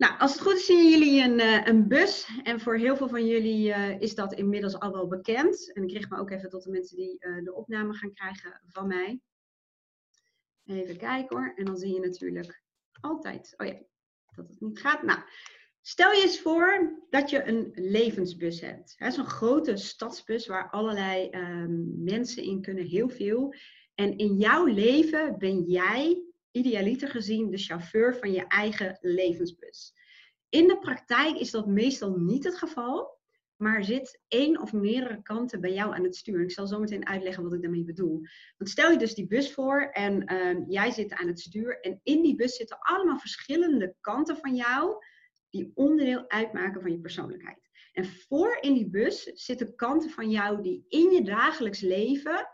Nou, als het goed is zien jullie een, uh, een bus. En voor heel veel van jullie uh, is dat inmiddels al wel bekend. En ik richt me ook even tot de mensen die uh, de opname gaan krijgen van mij. Even kijken hoor. En dan zie je natuurlijk altijd, oh ja, dat het niet gaat. Nou, stel je eens voor dat je een levensbus hebt. Zo'n grote stadsbus waar allerlei ehm, mensen in kunnen, heel veel. En in jouw leven ben jij idealiter gezien de chauffeur van je eigen levensbus. In de praktijk is dat meestal niet het geval, maar zit één of meerdere kanten bij jou aan het stuur. Ik zal zo meteen uitleggen wat ik daarmee bedoel. Want stel je dus die bus voor en uh, jij zit aan het stuur en in die bus zitten allemaal verschillende kanten van jou die onderdeel uitmaken van je persoonlijkheid. En voor in die bus zitten kanten van jou die in je dagelijks leven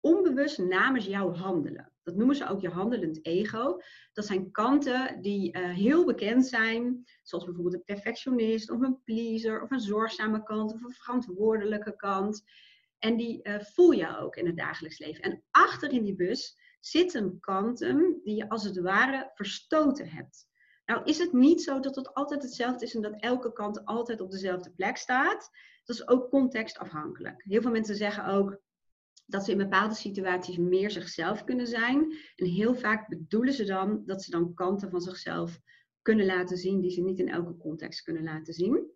onbewust namens jou handelen. Dat noemen ze ook je handelend ego. Dat zijn kanten die uh, heel bekend zijn, zoals bijvoorbeeld een perfectionist of een pleaser of een zorgzame kant of een verantwoordelijke kant. En die uh, voel je ook in het dagelijks leven. En achter in die bus zitten kanten die je als het ware verstoten hebt. Nou is het niet zo dat het altijd hetzelfde is en dat elke kant altijd op dezelfde plek staat. Dat is ook contextafhankelijk. Heel veel mensen zeggen ook, dat ze in bepaalde situaties meer zichzelf kunnen zijn. En heel vaak bedoelen ze dan dat ze dan kanten van zichzelf kunnen laten zien die ze niet in elke context kunnen laten zien.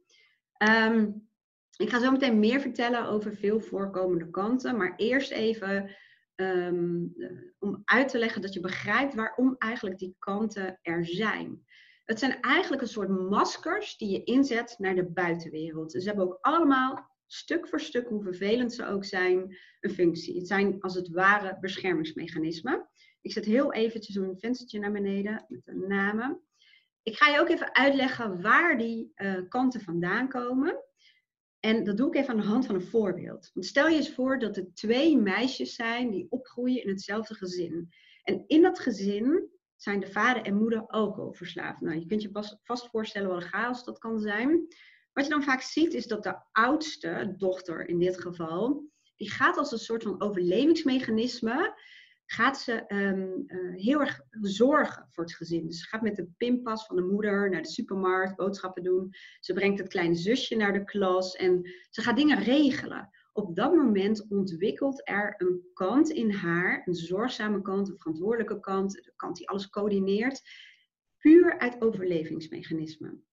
Ehm, ik ga zo meteen meer vertellen over veel voorkomende kanten, maar eerst even ehm, om uit te leggen dat je begrijpt waarom eigenlijk die kanten er zijn. Het zijn eigenlijk een soort maskers die je inzet naar de buitenwereld. Ze hebben ook allemaal stuk voor stuk, hoe vervelend ze ook zijn, een functie. Het zijn als het ware beschermingsmechanismen. Ik zet heel eventjes een venstertje naar beneden met de namen. Ik ga je ook even uitleggen waar die uh, kanten vandaan komen. En dat doe ik even aan de hand van een voorbeeld. Stel je eens voor dat er twee meisjes zijn die opgroeien in hetzelfde gezin. En in dat gezin zijn de vader en moeder alcoholverslaafd. Nou, je kunt je vast voorstellen wat een chaos dat kan zijn. Wat je dan vaak ziet is dat de oudste dochter in dit geval, die gaat als een soort van overlevingsmechanisme, gaat ze ehm, eh, heel erg zorgen voor het gezin. Dus ze gaat met de pinpas van de moeder naar de supermarkt, boodschappen doen. Ze brengt het kleine zusje naar de klas en ze gaat dingen regelen. Op dat moment ontwikkelt er een kant in haar, een zorgzame kant, een verantwoordelijke kant, de kant die alles coördineert, puur uit overlevingsmechanismen.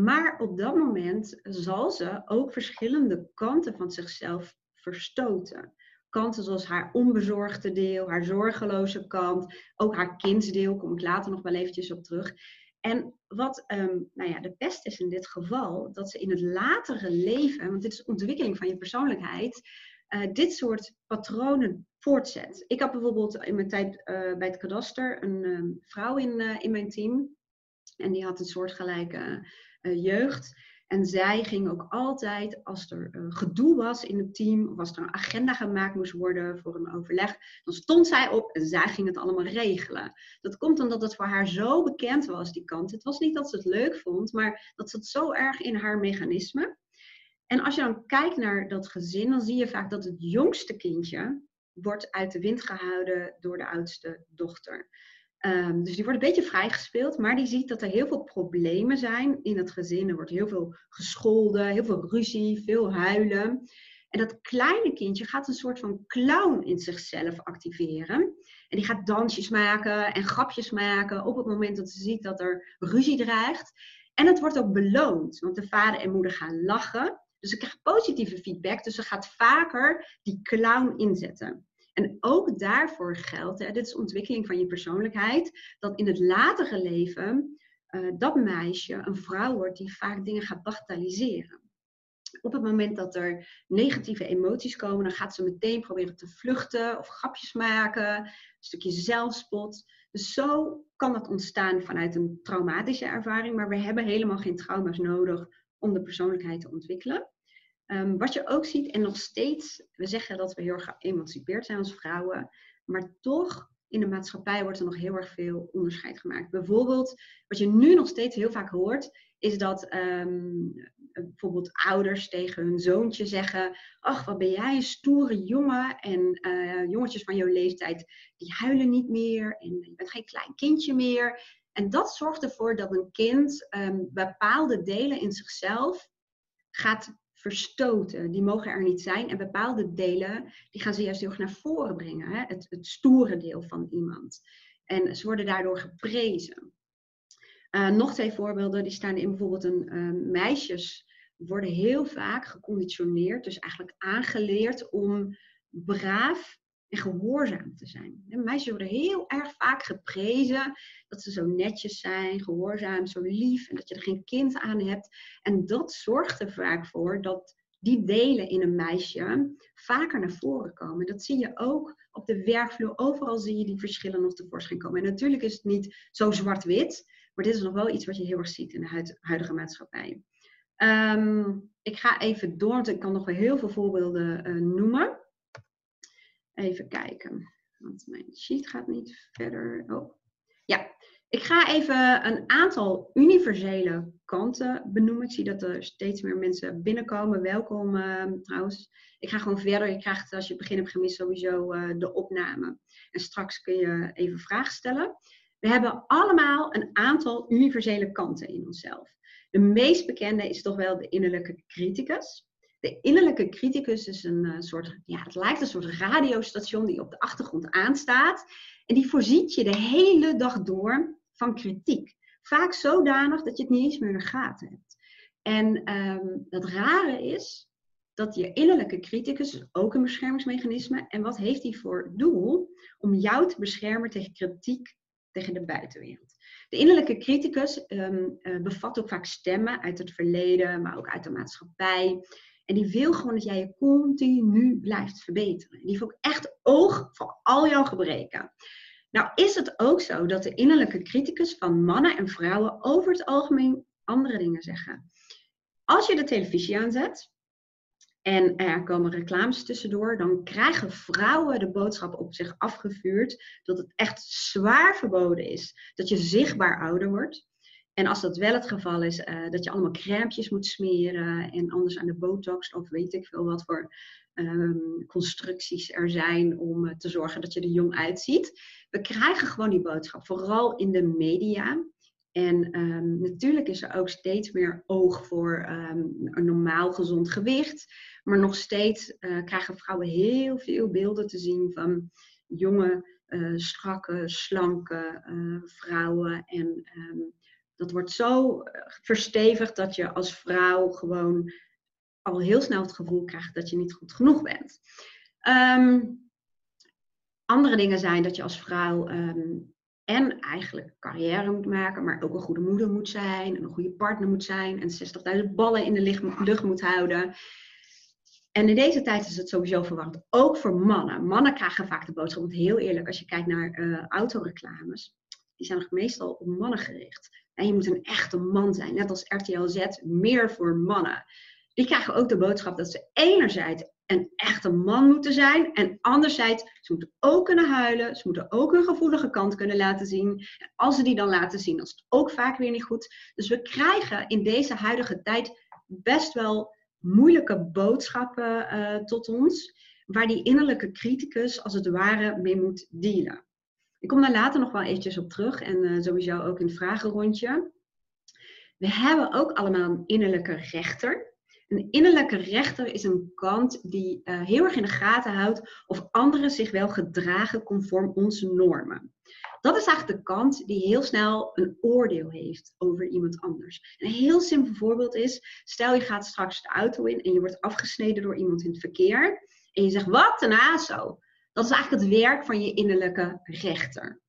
Maar op dat moment zal ze ook verschillende kanten van zichzelf verstoten. Kanten zoals haar onbezorgde deel, haar zorgeloze kant, ook haar kindsdeel, kom ik later nog wel eventjes op terug. En wat um, nou ja, de pest is in dit geval, dat ze in het latere leven, want dit is ontwikkeling van je persoonlijkheid, uh, dit soort patronen voortzet. Ik had bijvoorbeeld in mijn tijd uh, bij het kadaster een um, vrouw in, uh, in mijn team. En die had een soortgelijke jeugd. En zij ging ook altijd, als er uh, gedoe was in het team, of als er een agenda gemaakt moest worden voor een overleg, dan stond zij op en zij ging het allemaal regelen. Dat komt omdat het voor haar zo bekend was, die kant. Het was niet dat ze het leuk vond, maar dat zat zo erg in haar mechanisme. En als je dan kijkt naar dat gezin, dan zie je vaak dat het jongste kindje wordt uit de wind gehouden door de oudste dochter. Um, dus die wordt een beetje vrijgespeeld, maar die ziet dat er heel veel problemen zijn in het gezin. Er wordt heel veel gescholden, heel veel ruzie, veel huilen. En dat kleine kindje gaat een soort van clown in zichzelf activeren. En die gaat dansjes maken en grapjes maken op het moment dat ze ziet dat er ruzie dreigt. En het wordt ook beloond, want de vader en moeder gaan lachen. Dus ze krijgt positieve feedback, dus ze gaat vaker die clown inzetten. En ook daarvoor geldt, hè, dit is ontwikkeling van je persoonlijkheid, dat in het latere leven uh, dat meisje een vrouw wordt die vaak dingen gaat bagatelliseren. Op het moment dat er negatieve emoties komen, dan gaat ze meteen proberen te vluchten of grapjes maken, een stukje zelfspot. Dus zo kan dat ontstaan vanuit een traumatische ervaring, maar we hebben helemaal geen trauma's nodig om de persoonlijkheid te ontwikkelen. Um, wat je ook ziet, en nog steeds, we zeggen dat we heel erg geëmancipeerd zijn als vrouwen, maar toch in de maatschappij wordt er nog heel erg veel onderscheid gemaakt. Bijvoorbeeld, wat je nu nog steeds heel vaak hoort, is dat um, bijvoorbeeld ouders tegen hun zoontje zeggen: Ach, wat ben jij een stoere jongen. En uh, jongetjes van jouw leeftijd, die huilen niet meer. En je bent geen klein kindje meer. En dat zorgt ervoor dat een kind ehm, bepaalde delen in zichzelf gaat verstoten. Die mogen er niet zijn. En bepaalde delen, die gaan ze juist heel erg naar voren brengen. Hè? Het, het stoere deel van iemand. En ze worden daardoor geprezen. Uh, nog twee voorbeelden, die staan in bijvoorbeeld een uh, meisjes worden heel vaak geconditioneerd, dus eigenlijk aangeleerd om braaf en gehoorzaam te zijn. En meisjes worden heel erg vaak geprezen dat ze zo netjes zijn, gehoorzaam, zo lief en dat je er geen kind aan hebt. En dat zorgt er vaak voor dat die delen in een meisje vaker naar voren komen. Dat zie je ook op de werkvloer. Overal zie je die verschillen nog tevoorschijn komen. En natuurlijk is het niet zo zwart-wit, maar dit is nog wel iets wat je heel erg ziet in de huidige maatschappij. Um, ik ga even door, want ik kan nog wel heel veel voorbeelden uh, noemen. Even kijken, want mijn sheet gaat niet verder. Oh, ja. Ik ga even een aantal universele kanten benoemen. Ik zie dat er steeds meer mensen binnenkomen. Welkom uh, trouwens. Ik ga gewoon verder. Je krijgt als je het begin hebt gemist sowieso uh, de opname. En straks kun je even vragen stellen. We hebben allemaal een aantal universele kanten in onszelf. De meest bekende is toch wel de innerlijke criticus. De innerlijke criticus is een uh, soort, ja, het lijkt een soort radiostation die op de achtergrond aanstaat. En die voorziet je de hele dag door van kritiek. Vaak zodanig dat je het niet eens meer in de gaten hebt. En um, het rare is dat je innerlijke criticus ook een beschermingsmechanisme. En wat heeft die voor doel? Om jou te beschermen tegen kritiek tegen de buitenwereld. De innerlijke criticus um, uh, bevat ook vaak stemmen uit het verleden, maar ook uit de maatschappij. En die wil gewoon dat jij je continu blijft verbeteren. Die heeft ook echt oog voor al jouw gebreken. Nou is het ook zo dat de innerlijke criticus van mannen en vrouwen over het algemeen andere dingen zeggen. Als je de televisie aanzet, en er komen reclames tussendoor, dan krijgen vrouwen de boodschap op zich afgevuurd dat het echt zwaar verboden is dat je zichtbaar ouder wordt. En als dat wel het geval is, uh, dat je allemaal crèmpjes moet smeren en anders aan de botox of weet ik veel wat voor um, constructies er zijn om uh, te zorgen dat je er jong uitziet. We krijgen gewoon die boodschap, vooral in de media. En um, natuurlijk is er ook steeds meer oog voor um, een normaal gezond gewicht. Maar nog steeds uh, krijgen vrouwen heel veel beelden te zien van jonge, strakke, slanke vrouwen. En dat wordt zo verstevigd dat je als vrouw gewoon al heel snel het gevoel krijgt dat je niet goed genoeg bent. Um, andere dingen zijn dat je als vrouw um, en eigenlijk carrière moet maken, maar ook een goede moeder moet zijn, en een goede partner moet zijn en 60.000 ballen in de lucht moet houden. En in deze tijd is het sowieso verwarrend. Ook voor mannen. Mannen krijgen vaak de boodschap. Want heel eerlijk, als je kijkt naar uh, autoreclames, die zijn nog meestal op mannen gericht. En je moet een echte man zijn. Net als RTL Z, meer voor mannen. Die krijgen ook de boodschap dat ze enerzijds een echte man moeten zijn. En anderzijds, ze moeten ook kunnen huilen. Ze moeten ook hun gevoelige kant kunnen laten zien. En als ze die dan laten zien, dan is het ook vaak weer niet goed. Dus we krijgen in deze huidige tijd best wel moeilijke boodschappen uh, tot ons, waar die innerlijke criticus als het ware mee moet dealen. Ik kom daar later nog wel eventjes op terug en uh, sowieso ook in het vragenrondje. We hebben ook allemaal een innerlijke rechter. Een innerlijke rechter is een kant die uh, heel erg in de gaten houdt of anderen zich wel gedragen conform onze normen. Dat is eigenlijk de kant die heel snel een oordeel heeft over iemand anders. Een heel simpel voorbeeld is, stel je gaat straks de auto in en je wordt afgesneden door iemand in het verkeer. En je zegt, wat een aso. Dat is eigenlijk het werk van je innerlijke rechter.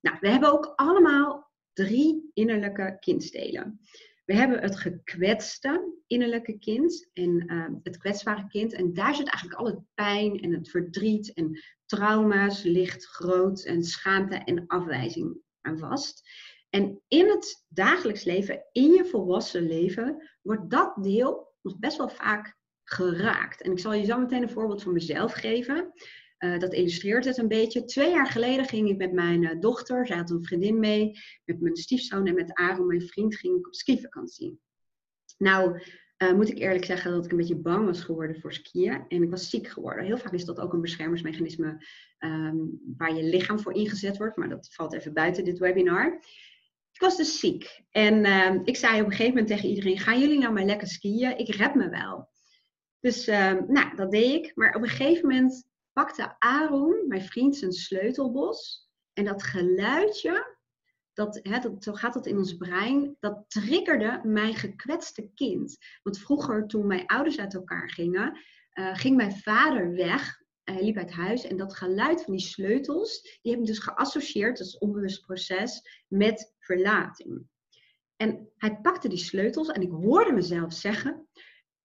Nou, we hebben ook allemaal drie innerlijke kindstelen. We hebben het gekwetste innerlijke kind en uh, het kwetsbare kind. En daar zit eigenlijk al het pijn en het verdriet en trauma's ligt groot en schaamte en afwijzing aan vast. En in het dagelijks leven, in je volwassen leven, wordt dat deel nog best wel vaak geraakt. En ik zal je zo meteen een voorbeeld van mezelf geven. Uh, dat illustreert het een beetje. Twee jaar geleden ging ik met mijn uh, dochter, zij had een vriendin mee, met mijn stiefzoon en met Aaron, mijn vriend, ging ik op skivakantie. Nou, uh, moet ik eerlijk zeggen dat ik een beetje bang was geworden voor skiën. En ik was ziek geworden. Heel vaak is dat ook een beschermingsmechanisme um, waar je lichaam voor ingezet wordt. Maar dat valt even buiten dit webinar. ik was dus ziek. En ehm, ik zei op een gegeven moment tegen iedereen, gaan jullie nou maar lekker skiën? Ik red me wel. Dus ehm, nou, dat deed ik. Maar op een gegeven moment pakte Aaron, mijn vriend, zijn sleutelbos. En dat geluidje, dat, hè, dat, zo gaat dat in ons brein, dat triggerde mijn gekwetste kind. Want vroeger, toen mijn ouders uit elkaar gingen, uh, ging mijn vader weg. Hij liep uit huis en dat geluid van die sleutels, die heb ik dus geassocieerd, dat is onbewust proces, met verlating. En hij pakte die sleutels en ik hoorde mezelf zeggen,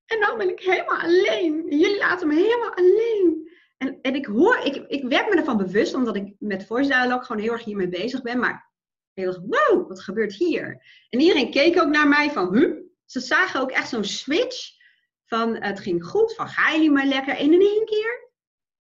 en nou ben ik helemaal alleen. Jullie laten me helemaal alleen. En, en ik hoor, ik, ik werd me ervan bewust, omdat ik met voice dialogue gewoon heel erg hiermee bezig ben. Maar ik dacht, wow, wat gebeurt hier? En iedereen keek ook naar mij van, huh? Ze zagen ook echt zo'n switch van, het ging goed, van ga jullie maar lekker. En in één keer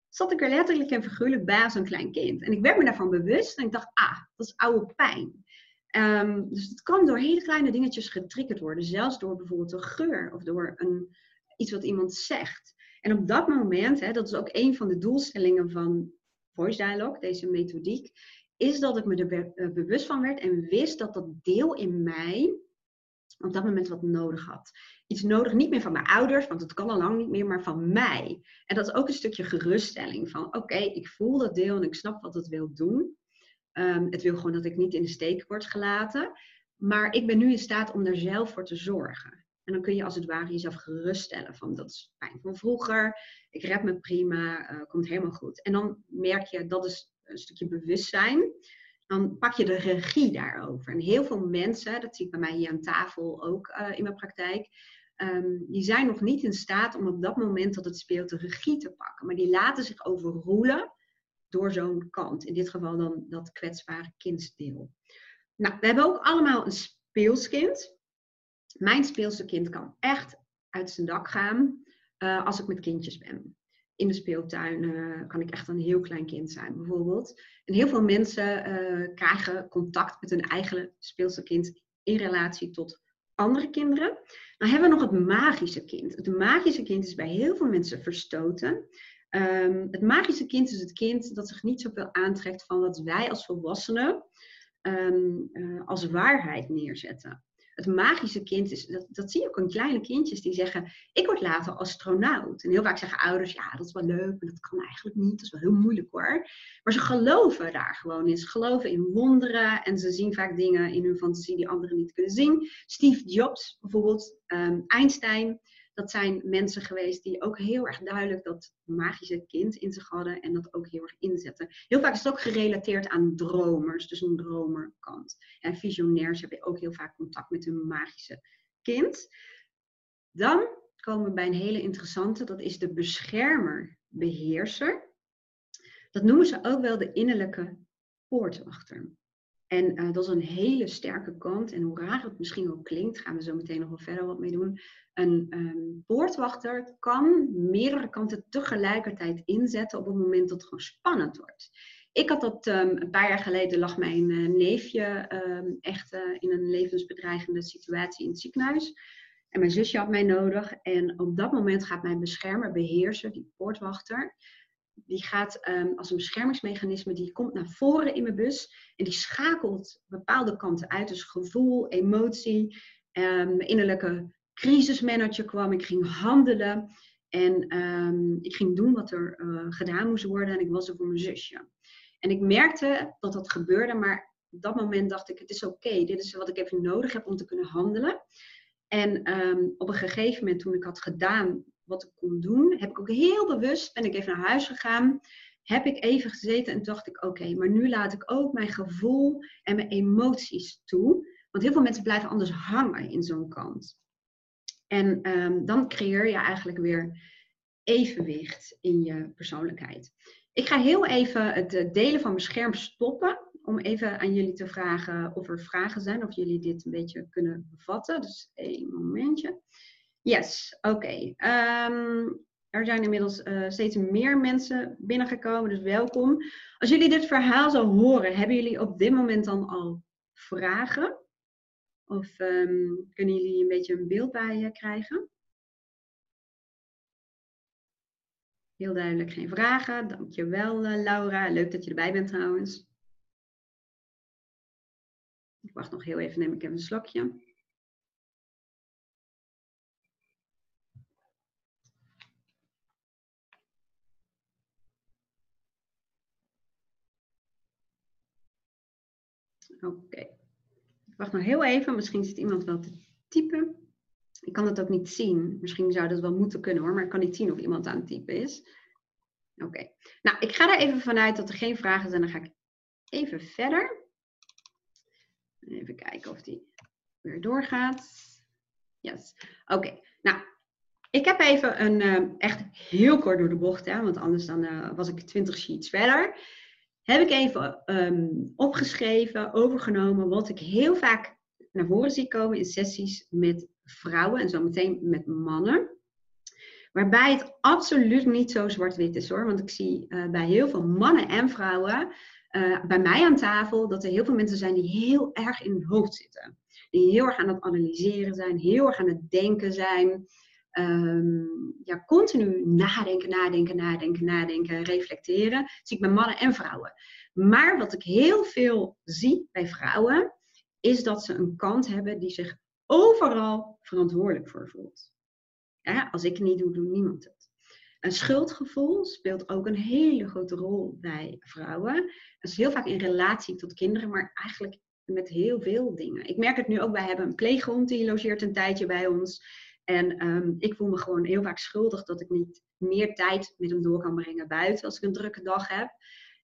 zat ik er letterlijk en figuurlijk bij als een klein kind. En ik werd me daarvan bewust en ik dacht, ah, dat is oude pijn. Ehm, dus het kan door hele kleine dingetjes getriggerd worden. Zelfs door bijvoorbeeld een geur of door een, iets wat iemand zegt. En op dat moment, hè, dat is ook een van de doelstellingen van Voice Dialogue, deze methodiek, is dat ik me er eh, bewust van werd en wist dat dat deel in mij op dat moment wat nodig had. Iets nodig, niet meer van mijn ouders, want het kan al lang niet meer, maar van mij. En dat is ook een stukje geruststelling van, oké, ik voel dat deel en ik snap wat het wil doen. Um, het wil gewoon dat ik niet in de steek word gelaten. Maar ik ben nu in staat om er zelf voor te zorgen. En dan kun je als het ware jezelf geruststellen van dat is pijn van vroeger, ik red me prima, uh, komt helemaal goed. En dan merk je, dat is een stukje bewustzijn. Dan pak je de regie daarover. En heel veel mensen, dat zie ik bij mij hier aan tafel ook uh, in mijn praktijk, um, die zijn nog niet in staat om op dat moment dat het speelt de regie te pakken. Maar die laten zich overroelen door zo'n kant. In dit geval dan dat kwetsbare kindsdeel. Nou, we hebben ook allemaal een speelskind. Mijn speelse kind kan echt uit zijn dak gaan uh, als ik met kindjes ben. In de speeltuin uh, kan ik echt een heel klein kind zijn, bijvoorbeeld. En heel veel mensen uh, krijgen contact met hun eigen speelse kind in relatie tot andere kinderen. Dan hebben we nog het magische kind. Het magische kind is bij heel veel mensen verstoten. Um, het magische kind is het kind dat zich niet zoveel aantrekt van wat wij als volwassenen uh, als waarheid neerzetten het magische kind is, dat, dat zie je ook in kleine kindjes die zeggen, ik word later astronaut. En heel vaak zeggen ouders, ja, dat is wel leuk, maar dat kan eigenlijk niet. Dat is wel heel moeilijk hoor. Maar ze geloven daar gewoon in. Ze geloven in wonderen en ze zien vaak dingen in hun fantasie die anderen niet kunnen zien. Steve Jobs bijvoorbeeld, um, Einstein, dat zijn mensen geweest die ook heel erg duidelijk dat magische kind in zich hadden en dat ook heel erg inzetten. Heel vaak is het ook gerelateerd aan dromers, dus een dromerkant. En visionairs hebben ook heel vaak contact met hun magische kind. Dan komen we bij een hele interessante, dat is de beschermer-beheerser. Dat noemen ze ook wel de innerlijke poortwachter. En uh, dat is een hele sterke kant. En hoe raar het misschien ook klinkt, gaan we zo meteen nog wel verder wat mee doen. Een um, poortwachter kan meerdere kanten tegelijkertijd inzetten op het moment dat het gewoon spannend wordt. Ik had dat um, een paar jaar geleden, lag mijn uh, neefje um, echt uh, in een levensbedreigende situatie in het ziekenhuis. En mijn zusje had mij nodig. En op dat moment gaat mijn beschermer, beheerser, die poortwachter, die gaat um, als een beschermingsmechanisme, die komt naar voren in mijn bus en die schakelt bepaalde kanten uit. Dus gevoel, emotie, um, innerlijke crisismanager kwam. Ik ging handelen en um, ik ging doen wat er uh, gedaan moest worden en ik was er voor mijn zusje. En ik merkte dat dat gebeurde, maar op dat moment dacht ik, het is oké, dit is wat ik even nodig heb om te kunnen handelen. En op een gegeven moment, toen ik had gedaan wat ik kon doen, heb ik ook heel bewust, ben ik even naar huis gegaan, heb ik even gezeten en dacht ik, oké, maar nu laat ik ook mijn gevoel en mijn emoties toe. Want heel veel mensen blijven anders hangen in zo'n kant. En um, dan creëer je eigenlijk weer evenwicht in je persoonlijkheid. Ik ga heel even het eh, delen van mijn scherm stoppen. Om even aan jullie te vragen of er vragen zijn. Of jullie dit een beetje kunnen bevatten. Dus één momentje. Yes, oké. Um, er zijn inmiddels uh, steeds meer mensen binnengekomen, dus welkom. Als jullie dit verhaal zo horen, hebben jullie op dit moment dan al vragen? Of um, kunnen jullie een beetje een beeld bij je krijgen? Heel duidelijk geen vragen. Dankjewel uh, Laura. Leuk dat je erbij bent trouwens. Ik wacht nog heel even, neem ik even een slokje. Oké. Ik wacht nog heel even. Misschien zit iemand wel te typen. Ik kan het ook niet zien. Misschien zou dat wel moeten kunnen hoor, maar ik kan niet zien of iemand aan het typen is. Oké. Nou, ik ga er even vanuit dat er geen vragen zijn. Dan ga ik even verder. Even kijken of die weer doorgaat. Yes. Oké. Nou, ik heb even een uh, echt heel kort door de bocht, hè, want anders dan uh, was ik 20 sheets verder heb ik even um, opgeschreven, overgenomen, wat ik heel vaak naar voren zie komen in sessies met vrouwen en zo meteen met mannen. Waarbij het absoluut niet zo zwart-wit is hoor. Want ik zie uh, bij heel veel mannen en vrouwen, uh, bij mij aan tafel, dat er heel veel mensen zijn die heel erg in hun hoofd zitten. Die heel erg aan het analyseren zijn, heel erg aan het denken zijn. Um, ja, continu nadenken, nadenken, nadenken, nadenken, reflecteren. Dat zie ik bij mannen en vrouwen. Maar wat ik heel veel zie bij vrouwen, is dat ze een kant hebben die zich overal verantwoordelijk voor voelt. Als ik het niet doe, doet niemand het. Een schuldgevoel speelt ook een hele grote rol bij vrouwen. Dat is heel vaak in relatie tot kinderen, maar eigenlijk met heel veel dingen. Ik merk het nu ook, wij hebben een pleeghond die logeert een tijdje bij ons. En um, ik voel me gewoon heel vaak schuldig dat ik niet meer tijd met hem door kan brengen buiten als ik een drukke dag heb.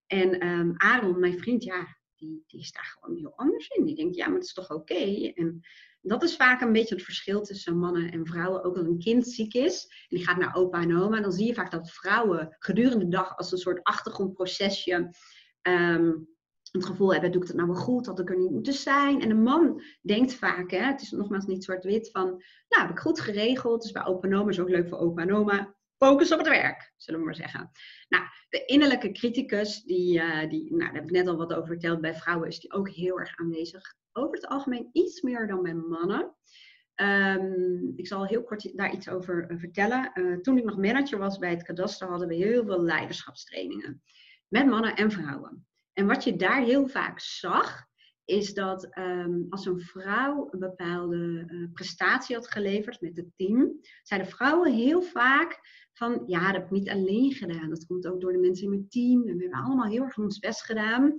En um, Aaron, mijn vriend, ja, die, die is daar gewoon heel anders in. Die denkt, ja, maar het is toch oké? En dat is vaak een beetje het verschil tussen mannen en vrouwen. Ook als een kind ziek is en die gaat naar opa en oma, dan zie je vaak dat vrouwen gedurende de dag als een soort achtergrondprocesje um, het gevoel hebben, doe ik het nou wel goed, had ik er niet moeten zijn. En een man denkt vaak, hè, het is nogmaals niet zwart-wit, van, nou, heb ik goed geregeld, dus bij opa en is ook leuk voor opa en. Focus op het werk, zullen we maar zeggen. Nou, de innerlijke criticus, die, uh, die nou, daar heb ik net al wat over verteld, bij vrouwen is die ook heel erg aanwezig. Over het algemeen iets meer dan bij mannen. Um, ik zal heel kort daar iets over uh, vertellen. Uh, toen ik nog manager was bij het kadaster, hadden we heel veel leiderschapstrainingen. Met mannen en vrouwen. En wat je daar heel vaak zag, is dat um, als een vrouw een bepaalde uh, prestatie had geleverd met het team, zeiden vrouwen heel vaak van ja, dat heb ik niet alleen gedaan. Dat komt ook door de mensen in mijn team. En we hebben allemaal heel erg ons best gedaan.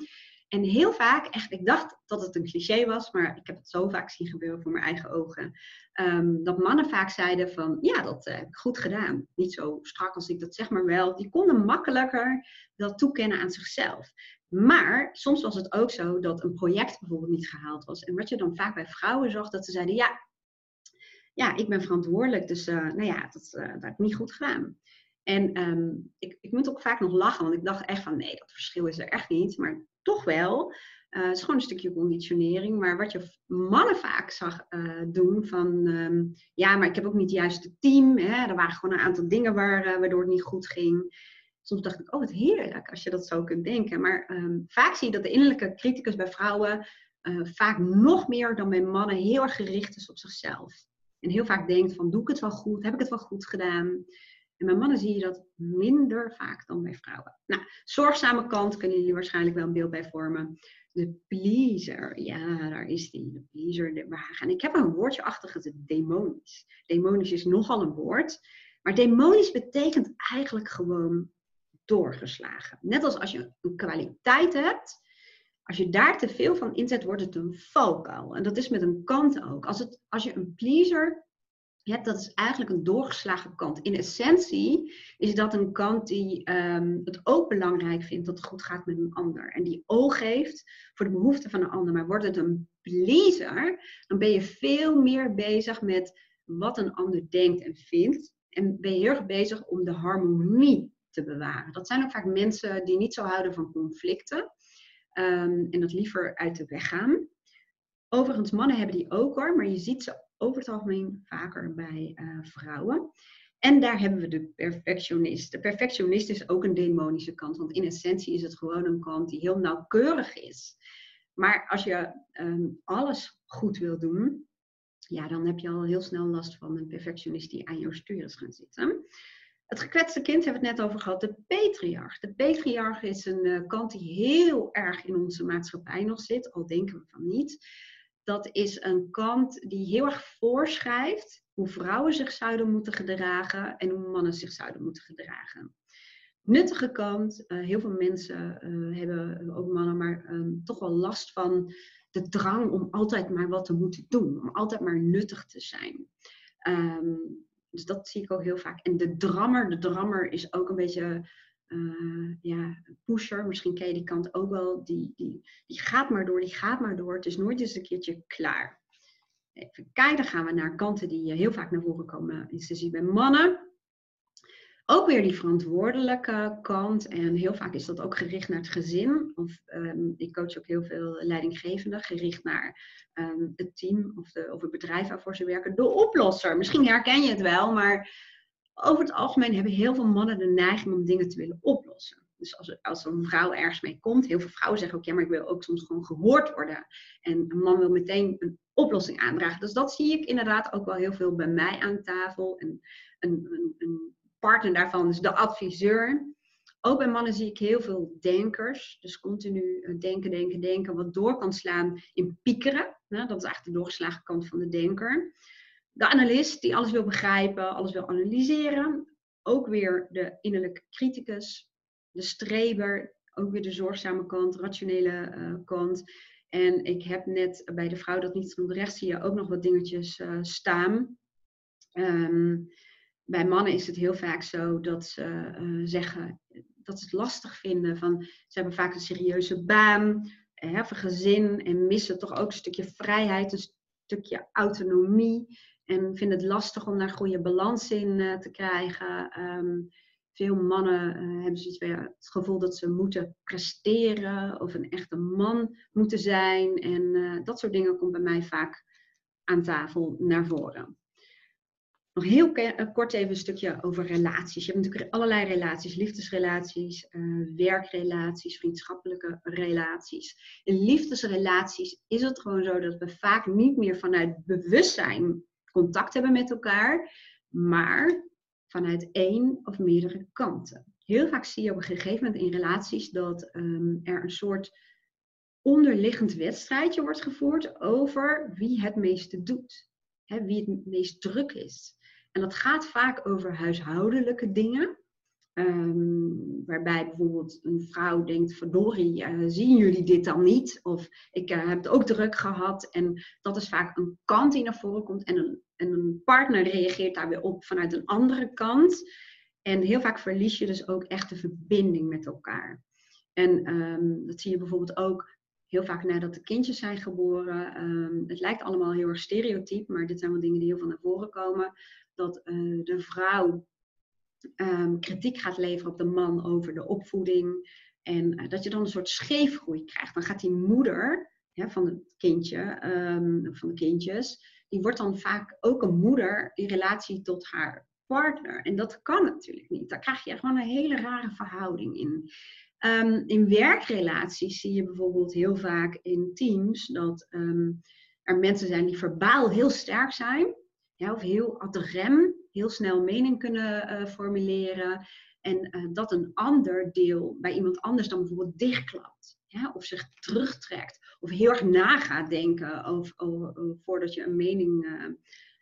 En heel vaak, echt, ik dacht dat het een cliché was, maar ik heb het zo vaak zien gebeuren voor mijn eigen ogen. Um, dat mannen vaak zeiden van, ja, dat uh, heb ik goed gedaan. Niet zo strak als ik dat zeg, maar wel. Die konden makkelijker dat toekennen aan zichzelf. Maar soms was het ook zo dat een project bijvoorbeeld niet gehaald was. En wat je dan vaak bij vrouwen zag, dat ze zeiden, ja, ja ik ben verantwoordelijk, dus uh, nou ja, dat, uh, dat heb ik niet goed gedaan. En um, ik, ik moet ook vaak nog lachen, want ik dacht echt van, nee, dat verschil is er echt niet. Maar toch wel. Uh, het is gewoon een stukje conditionering. Maar wat je mannen vaak zag doen van... Um, ja, maar ik heb ook niet het juiste team. Hè? Er waren gewoon een aantal dingen waar, waardoor het niet goed ging. Soms dacht ik, oh wat heerlijk als je dat zo kunt denken. Maar um, vaak zie je dat de innerlijke criticus bij vrouwen... vaak nog meer dan bij mannen heel erg gericht is op zichzelf. En heel vaak denkt van, doe ik het wel goed? Heb ik het wel goed gedaan? En bij mannen zie je dat minder vaak dan bij vrouwen. Nou, zorgzame kant kunnen jullie waarschijnlijk wel een beeld bij vormen. De pleaser, ja, daar is die. De pleaser, de wagen. En ik heb een woordje achter demonisch. Demonisch is nogal een woord. Maar demonisch betekent eigenlijk gewoon doorgeslagen. Net als als je een kwaliteit hebt, als je daar te veel van inzet, wordt het een valkuil. En dat is met een kant ook. Als, het, als je een pleaser ja, dat is eigenlijk een doorgeslagen kant. In essentie is dat een kant die um, het ook belangrijk vindt dat het goed gaat met een ander. En die oog heeft voor de behoeften van een ander. Maar wordt het een pleaser, dan ben je veel meer bezig met wat een ander denkt en vindt. En ben je heel erg bezig om de harmonie te bewaren. Dat zijn ook vaak mensen die niet zo houden van conflicten. Um, en dat liever uit de weg gaan. Overigens, mannen hebben die ook hoor, maar je ziet ze over het algemeen vaker bij uh, vrouwen. En daar hebben we de perfectionist. De perfectionist is ook een demonische kant, want in essentie is het gewoon een kant die heel nauwkeurig is. Maar als je um, alles goed wil doen, ja, dan heb je al heel snel last van een perfectionist die aan jouw stuur is gaan zitten. Het gekwetste kind hebben we het net over gehad, de patriarch. De patriarch is een uh, kant die heel erg in onze maatschappij nog zit, al denken we van niet. dat is een kant die heel erg voorschrijft hoe vrouwen zich zouden moeten gedragen en hoe mannen zich zouden moeten gedragen. Nuttige kant, uh, heel veel mensen uh, hebben, ook mannen, maar um, toch wel last van de drang om altijd maar wat te moeten doen, om altijd maar nuttig te zijn. Um, dus dat zie ik ook heel vaak. En de drammer, de drammer is ook een beetje uh, ja, pusher. Misschien ken je die kant ook wel. Die, die, die gaat maar door, die gaat maar door. Het is nooit eens een keertje klaar. Even kijken, dan gaan we naar kanten die heel vaak naar voren komen. Is te bij mannen. Ook weer die verantwoordelijke kant. En heel vaak is dat ook gericht naar het gezin. Of um, ik coach ook heel veel leidinggevenden, gericht naar um, het team of, de, of het bedrijf waarvoor ze werken. De oplosser. Misschien herken je het wel, maar over het algemeen hebben heel veel mannen de neiging om dingen te willen oplossen. Dus als, als een vrouw ergens mee komt, heel veel vrouwen zeggen ook, ja, maar ik wil ook soms gewoon gehoord worden. En een man wil meteen een oplossing aandragen. Dus dat zie ik inderdaad ook wel heel veel bij mij aan tafel. En een, een partner daarvan is de adviseur. Ook bij mannen zie ik heel veel denkers. Dus continu eh, denken, denken, denken. Wat door kan slaan in piekeren. Dat is eigenlijk de doorgeslagen kant van de denker. De analist die alles wil begrijpen, alles wil analyseren. Ook weer de innerlijke criticus. De streber, ook weer de zorgzame kant, rationele uh, kant. En ik heb net bij de vrouw dat niet genoemd, rechts zie je ook nog wat dingetjes uh, staan. Um, bij mannen is het heel vaak zo dat ze uh, zeggen dat ze het lastig vinden. Van, ze hebben vaak een serieuze baan, hebben gezin en missen toch ook een stukje vrijheid, een stukje autonomie. En vinden het lastig om daar goede balans in uh, te krijgen. Um, veel mannen uh, hebben zoiets het gevoel dat ze moeten presteren of een echte man moeten zijn. En dat soort dingen komt bij mij vaak aan tafel naar voren. Nog heel eh, kort even een stukje over relaties. Je hebt natuurlijk allerlei relaties, liefdesrelaties, uh, werkrelaties, vriendschappelijke relaties. In liefdesrelaties is het gewoon zo dat we vaak niet meer vanuit bewustzijn contact hebben met elkaar, maar vanuit één of meerdere kanten. Heel vaak zie je op een gegeven moment in relaties dat um, er een soort onderliggend wedstrijdje wordt gevoerd over wie het meeste doet. Wie het meest druk is. En dat gaat vaak over huishoudelijke dingen. Um, waarbij bijvoorbeeld een vrouw denkt, verdorie, uh, zien jullie dit dan niet? Of ik uh, heb het ook druk gehad. En dat is vaak een kant die naar voren komt. En een, en een partner reageert daar weer op vanuit een andere kant. En heel vaak verlies je dus ook echt de verbinding met elkaar. En um, dat zie je bijvoorbeeld ook heel vaak nadat de kindjes zijn geboren. Um, het lijkt allemaal heel erg stereotyp, maar dit zijn wel dingen die heel veel naar voren komen dat uh, de vrouw um, kritiek gaat leveren op de man over de opvoeding. En uh, dat je dan een soort scheefgroei krijgt. Dan gaat die moeder ja, van het kindje, um, van de kindjes, die wordt dan vaak ook een moeder in relatie tot haar partner. En dat kan natuurlijk niet. Daar krijg je gewoon een hele rare verhouding in. Um, in werkrelaties zie je bijvoorbeeld heel vaak in teams dat er mensen zijn die verbaal heel sterk zijn of heel ad rem, heel snel mening kunnen uh, formuleren. En uh, dat een ander deel bij iemand anders dan bijvoorbeeld dichtklapt. Of zich terugtrekt. Of heel erg na gaat denken over, voordat je een mening uh,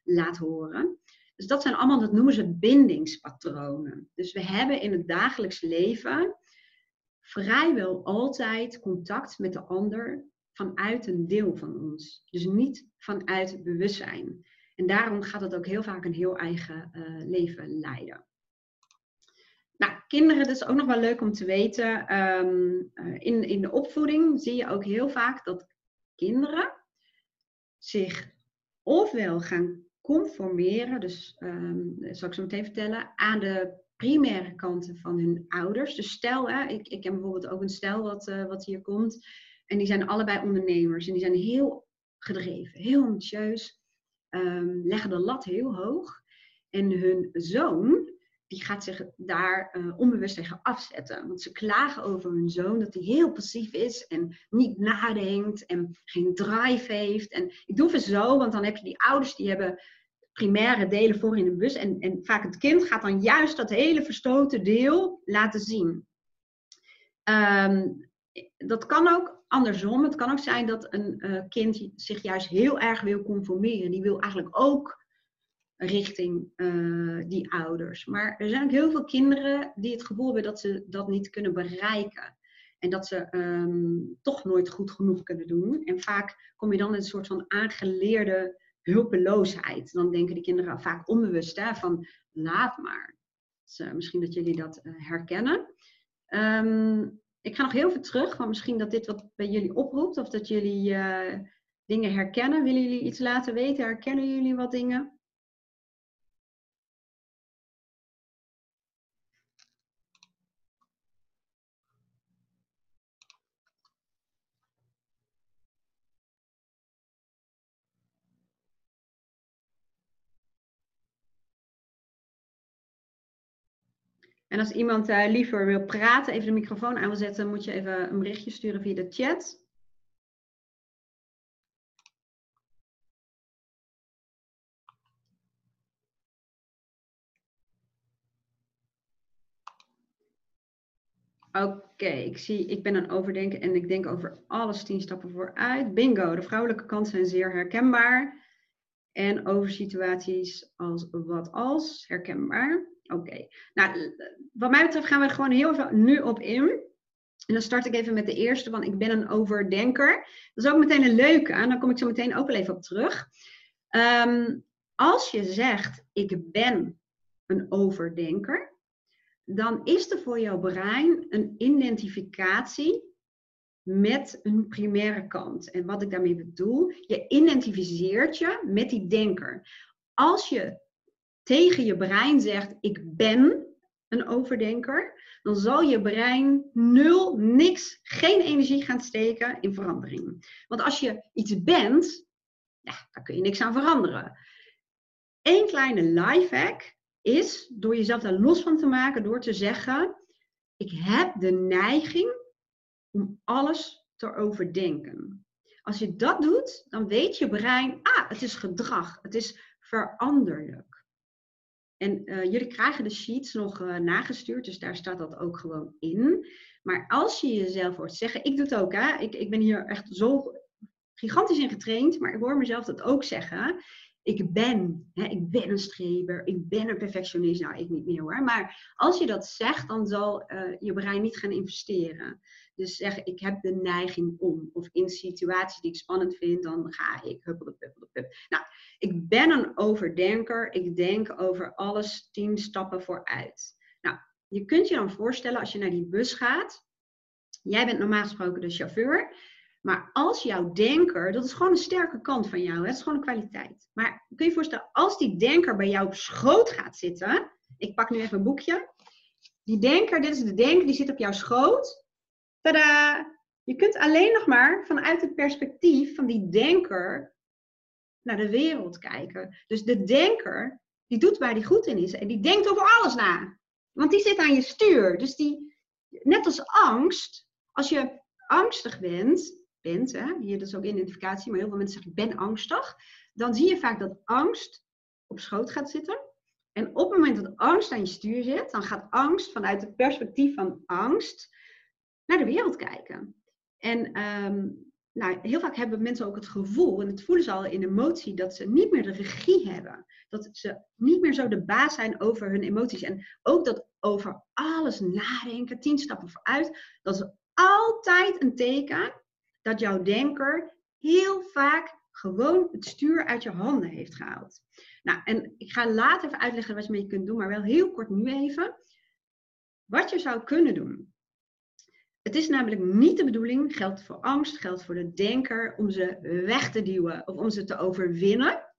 laat horen. Dus dat zijn allemaal, dat noemen ze bindingspatronen. Dus we hebben in het dagelijks leven vrijwel altijd contact met de ander vanuit een deel van ons. Dus niet vanuit bewustzijn. En daarom gaat het ook heel vaak een heel eigen uh, leven leiden. Nou, kinderen, dat is ook nog wel leuk om te weten. Um, uh, in, in de opvoeding zie je ook heel vaak dat kinderen zich ofwel gaan conformeren, dus dat zal ik zo meteen vertellen, aan de primaire kanten van hun ouders. Dus stel, hè, ik, ik heb bijvoorbeeld ook een stel wat, uh, wat hier komt. En die zijn allebei ondernemers. En die zijn heel gedreven, heel ambitieus um, leggen de lat heel hoog. En hun zoon, die gaat zich daar uh, onbewust tegen afzetten. Want ze klagen over hun zoon dat hij heel passief is en niet nadenkt en geen drive heeft. En ik doe het zo, want dan heb je die ouders die hebben primaire delen voor in de bus. En, en vaak het kind gaat dan juist dat hele verstoten deel laten zien. Um, dat kan ook andersom, het kan ook zijn dat een uh, kind zich juist heel erg wil conformeren. Die wil eigenlijk ook richting uh, die ouders. Maar er zijn ook heel veel kinderen die het gevoel hebben dat ze dat niet kunnen bereiken. En dat ze um, toch nooit goed genoeg kunnen doen. En vaak kom je dan in een soort van aangeleerde hulpeloosheid. Dan denken die kinderen vaak onbewust hè, van laat maar. Dus, misschien dat jullie dat uh, herkennen. Um, ik ga nog heel veel terug, want misschien dat dit wat bij jullie oproept of dat jullie uh, dingen herkennen. Willen jullie iets laten weten? Herkennen jullie wat dingen? En als iemand uh, liever wil praten, even de microfoon aan wil zetten, moet je even een berichtje sturen via de chat. Oké, ik zie, ik ben aan overdenken en ik denk over alles tien stappen vooruit. Bingo, de vrouwelijke kanten zijn zeer herkenbaar. En over situaties als wat als, herkenbaar. Oké, nou, wat mij betreft gaan we er gewoon heel veel nu op in. En dan start ik even met de eerste, want ik ben een overdenker. Dat is ook meteen een leuke, en dan kom ik zo meteen ook wel even op terug. Um, als je zegt, ik ben een overdenker, dan is er voor jouw brein een identificatie met een primaire kant. En wat ik daarmee bedoel, je identificeert je met die denker. Als je tegen je brein zegt: Ik ben een overdenker, dan zal je brein nul, niks, geen energie gaan steken in verandering. Want als je iets bent, daar kun je niks aan veranderen. Eén kleine lifehack is door jezelf daar los van te maken, door te zeggen: Ik heb de neiging om alles te overdenken. Als je dat doet, dan weet je brein, ah, het is gedrag, het is veranderlijk. En uh, jullie krijgen de sheets nog uh, nagestuurd, dus daar staat dat ook gewoon in. Maar als je jezelf hoort zeggen, ik doe het ook, hè? Ik, ik ben hier echt zo gigantisch in getraind, maar ik hoor mezelf dat ook zeggen. Ik ben, hè, ik ben een streber, ik ben een perfectionist. Nou, ik niet meer hoor. Maar als je dat zegt, dan zal uh, je brein niet gaan investeren. Dus zeg, ik heb de neiging om. Of in situaties die ik spannend vind, dan ga ik huppelde, puppelde, pup. Nou, ik ben een overdenker. Ik denk over alles tien stappen vooruit. Nou, je kunt je dan voorstellen als je naar die bus gaat. Jij bent normaal gesproken de chauffeur. Maar als jouw denker, dat is gewoon een sterke kant van jou, het is gewoon een kwaliteit. Maar kun je je voorstellen, als die denker bij jou op schoot gaat zitten, ik pak nu even een boekje. Die denker, dit is de denker, die zit op jouw schoot. Tada! Je kunt alleen nog maar vanuit het perspectief van die denker naar de wereld kijken. Dus de denker, die doet waar die goed in is. En die denkt over alles na. Want die zit aan je stuur. Dus die, net als angst, als je angstig bent, bent hè, hier is ook identificatie, maar heel veel mensen zeggen ik ben angstig. Dan zie je vaak dat angst op schoot gaat zitten. En op het moment dat angst aan je stuur zit, dan gaat angst vanuit het perspectief van angst naar de wereld kijken. En ehm, nou, heel vaak hebben mensen ook het gevoel, en het voelen ze al in emotie, dat ze niet meer de regie hebben. Dat ze niet meer zo de baas zijn over hun emoties. En ook dat over alles nadenken, tien stappen vooruit, dat is altijd een teken dat jouw denker heel vaak gewoon het stuur uit je handen heeft gehaald. Nou, en ik ga later even uitleggen wat je mee kunt doen, maar wel heel kort nu even. Wat je zou kunnen doen. Het is namelijk niet de bedoeling, geldt voor angst, geldt voor de denker, om ze weg te duwen of om ze te overwinnen.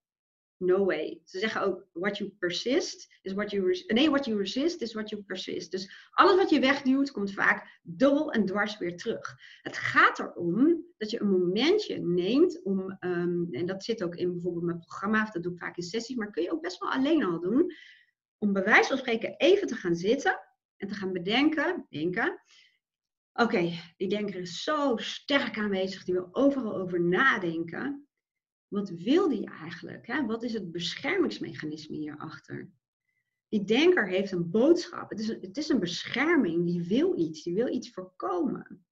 No way. Ze zeggen ook, what you persist is what you nee, what you resist is what you persist. Dus alles wat je wegduwt, komt vaak dubbel en dwars weer terug. Het gaat erom dat je een momentje neemt om, um, en dat zit ook in bijvoorbeeld mijn programma, of dat doe ik vaak in sessies, maar kun je ook best wel alleen al doen, om bij wijze van spreken even te gaan zitten en te gaan bedenken, denken, Oké, die denker is zo sterk aanwezig, die wil overal over nadenken. Wat wil die eigenlijk? Hè? Wat is het beschermingsmechanisme hierachter? Die denker heeft een boodschap. Het is een, het is een bescherming. Die wil iets. Die wil iets voorkomen.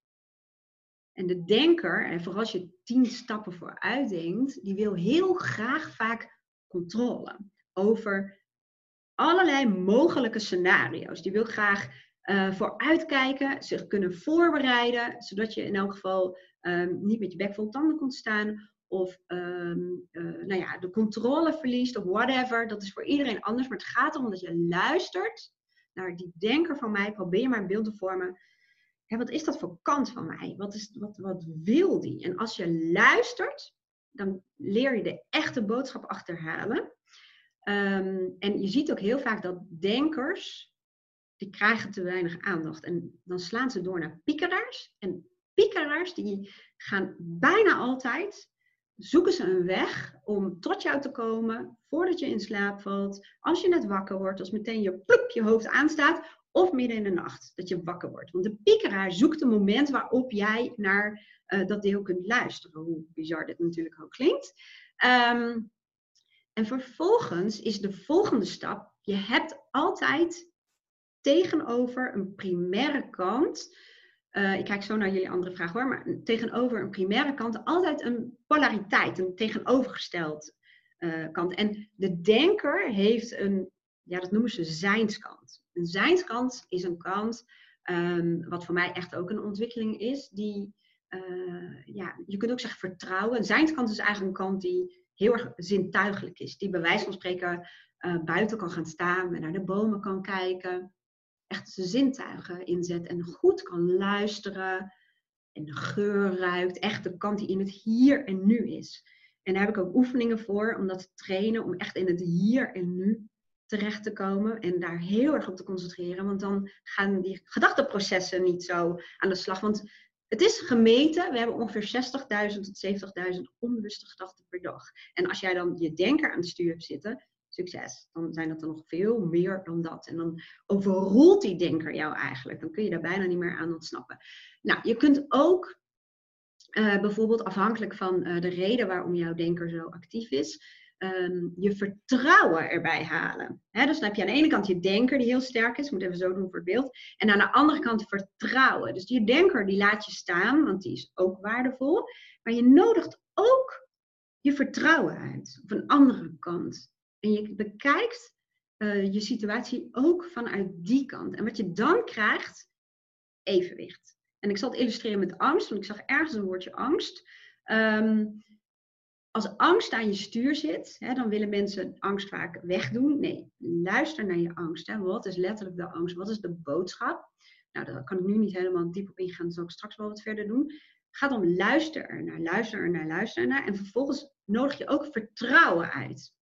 En de denker, en vooral als je tien stappen vooruit denkt, die wil heel graag vaak controle over allerlei mogelijke scenario's. Die wil graag uh, vooruitkijken, zich kunnen voorbereiden, zodat je in elk geval um, niet met je bek vol tanden komt staan. Of um, uh, nou ja, de controle verliest of whatever. Dat is voor iedereen anders. Maar het gaat erom dat je luistert naar die denker van mij. Probeer maar een beeld te vormen. Ja, wat is dat voor kant van mij? Wat, is, wat, wat wil die? En als je luistert, dan leer je de echte boodschap achterhalen. Um, en je ziet ook heel vaak dat denkers, die krijgen te weinig aandacht. En dan slaan ze door naar piekeraars. En piekeraars, die gaan bijna altijd, zoeken ze een weg om tot jou te komen, voordat je in slaap valt, als je net wakker wordt, als meteen je pluk je hoofd aanstaat, of midden in de nacht, dat je wakker wordt. Want de piekeraar zoekt een moment waarop jij naar uh, dat deel kunt luisteren, hoe bizar dit natuurlijk ook klinkt. Um, en vervolgens is de volgende stap, je hebt altijd tegenover een primaire kant, uh, ik kijk zo naar jullie andere vraag hoor, maar tegenover een primaire kant altijd een polariteit, een tegenovergesteld uh, kant. En de denker heeft een, ja dat noemen ze zijnskant. Een zijnskant is een kant, um, wat voor mij echt ook een ontwikkeling is, die, uh, ja, je kunt ook zeggen vertrouwen. Een zijnskant is eigenlijk een kant die heel erg zintuigelijk is. Die bij wijze van spreken buiten kan gaan staan en naar de bomen kan kijken. Echt zijn zintuigen inzet en goed kan luisteren. En geur ruikt. Echt de kant die in het hier en nu is. En daar heb ik ook oefeningen voor om dat te trainen. Om echt in het hier en nu terecht te komen. En daar heel erg op te concentreren. Want dan gaan die gedachteprocessen niet zo aan de slag. Want het is gemeten, we hebben ongeveer 60.000 tot 70.000 onbewuste gedachten per dag. En als jij dan je denker aan het stuur hebt zitten, succes, dan zijn dat er nog veel meer dan dat. En dan overroelt die denker jou eigenlijk. Dan kun je daar bijna niet meer aan ontsnappen. Nou, je kunt ook uh, bijvoorbeeld afhankelijk van uh, de reden waarom jouw denker zo actief is, um, je vertrouwen erbij halen. dus dan heb je aan de ene kant je denker die heel sterk is, moet even zo doen voor het beeld. En aan de andere kant vertrouwen. Dus die denker die laat je staan, want die is ook waardevol. Maar je nodigt ook je vertrouwen uit, op een andere kant. En je bekijkt uh, je situatie ook vanuit die kant. En wat je dan krijgt, evenwicht. En ik zal het illustreren met angst, want ik zag ergens een woordje angst. Um, als angst aan je stuur zit, hè, dan willen mensen angst vaak wegdoen. Nee, luister naar je angst. Hè. Wat is letterlijk de angst? Wat is de boodschap? Nou, daar kan ik nu niet helemaal diep op ingaan. Dat zal ik straks wel wat verder doen. Gaat om luister er naar, luister er naar, luister er naar. En vervolgens nodig je ook vertrouwen uit.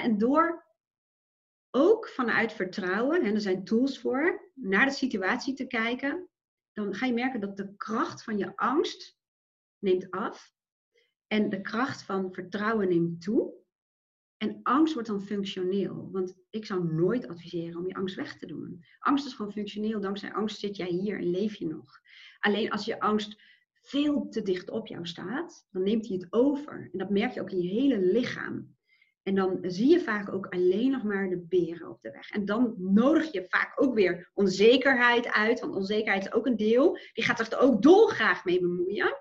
En door ook vanuit vertrouwen, en er zijn tools voor, naar de situatie te kijken, dan ga je merken dat de kracht van je angst neemt af. En de kracht van vertrouwen neemt toe. En angst wordt dan functioneel. Want ik zou nooit adviseren om je angst weg te doen. Angst is gewoon functioneel. Dankzij angst zit jij hier en leef je nog. Alleen als je angst veel te dicht op jou staat, dan neemt hij het over. En dat merk je ook in je hele lichaam. En dan zie je vaak ook alleen nog maar de beren op de weg. En dan nodig je vaak ook weer onzekerheid uit. Want onzekerheid is ook een deel. Die gaat er ook dolgraag mee bemoeien.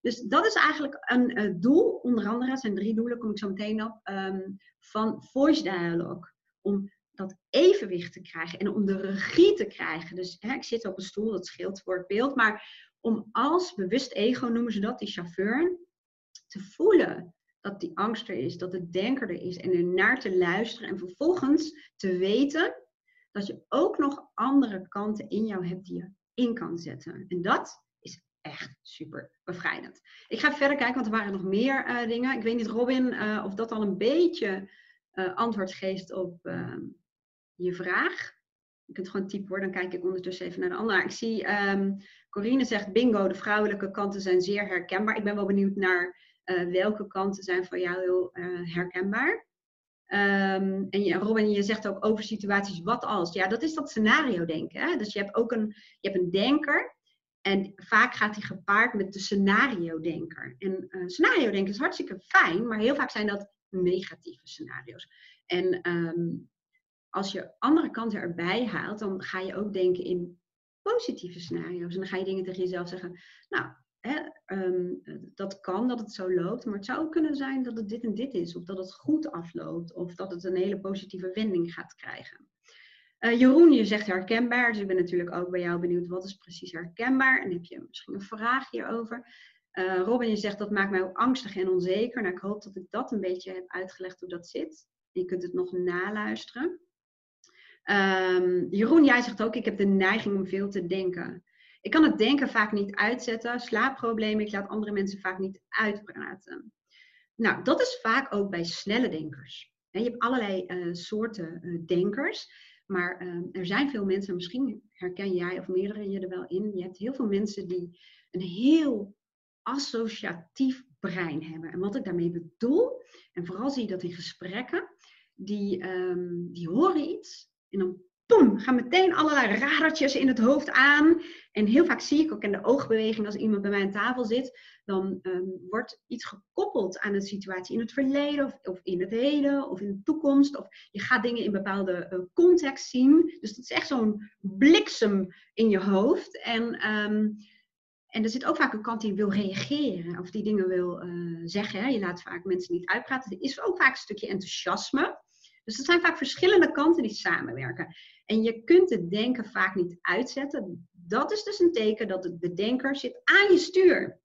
Dus dat is eigenlijk een uh, doel, onder andere, het zijn drie doelen, kom ik zo meteen op, um, van voice dialogue. Om dat evenwicht te krijgen en om de regie te krijgen. Dus hè, ik zit op een stoel, dat scheelt voor het beeld, maar om als bewust ego, noemen ze dat, die chauffeur, te voelen dat die angst er is, dat de denker er is en er naar te luisteren en vervolgens te weten dat je ook nog andere kanten in jou hebt die je in kan zetten. En dat echt super bevrijdend. Ik ga verder kijken, want er waren nog meer uh, dingen. Ik weet niet, Robin, uh, of dat al een beetje uh, antwoord geeft op ehm, je vraag. Je kunt gewoon typen hoor, dan kijk ik ondertussen even naar de andere. Ik zie, um, Corine zegt, bingo, de vrouwelijke kanten zijn zeer herkenbaar. Ik ben wel benieuwd naar welke kanten zijn voor jou heel herkenbaar. Um, en je, Robin, je zegt ook over situaties wat als. Ja, dat is dat scenario denken. Dus je hebt ook een, je hebt een denker en vaak gaat die gepaard met de scenario-denker. En uh, scenario-denken is hartstikke fijn, maar heel vaak zijn dat negatieve scenario's. En um, als je andere kanten erbij haalt, dan ga je ook denken in positieve scenario's. En dan ga je dingen tegen jezelf zeggen. Nou, ehm, dat kan, dat het zo loopt. Maar het zou kunnen zijn dat het dit en dit is. Of dat het goed afloopt. Of dat het een hele positieve wending gaat krijgen. Uh, Jeroen, je zegt herkenbaar. Dus ik ben natuurlijk ook bij jou benieuwd wat is precies herkenbaar. En heb je misschien een vraag hierover. Uh, Robin, je zegt dat maakt mij ook angstig en onzeker. Nou, ik hoop dat ik dat een beetje heb uitgelegd hoe dat zit. Je kunt het nog naluisteren. Um, Jeroen, jij zegt ook, ik heb de neiging om veel te denken. Ik kan het denken vaak niet uitzetten, slaapproblemen, ik laat andere mensen vaak niet uitpraten. Nou, dat is vaak ook bij snelle denkers. Je hebt allerlei uh, soorten uh, denkers, maar uh, er zijn veel mensen, misschien herken jij of meerdere je er wel in, je hebt heel veel mensen die een heel associatief brein hebben. En wat ik daarmee bedoel, en vooral zie je dat in gesprekken, die, um, die horen iets en dan boem, gaan meteen allerlei radertjes in het hoofd aan. En heel vaak zie ik ook in de oogbeweging als iemand bij mij aan tafel zit, dan um, wordt iets gekoppeld aan een situatie in het verleden of, of, in het heden of in de toekomst. Of je gaat dingen in bepaalde uh, context zien. Dus dat is echt zo'n bliksem in je hoofd. En, um, en er zit ook vaak een kant die wil reageren of die dingen wil uh, zeggen. Je laat vaak mensen niet uitpraten. Er is ook vaak een stukje enthousiasme. Dus het zijn vaak verschillende kanten die samenwerken. En je kunt het denken vaak niet uitzetten. Dat is dus een teken dat de denker zit aan je stuur.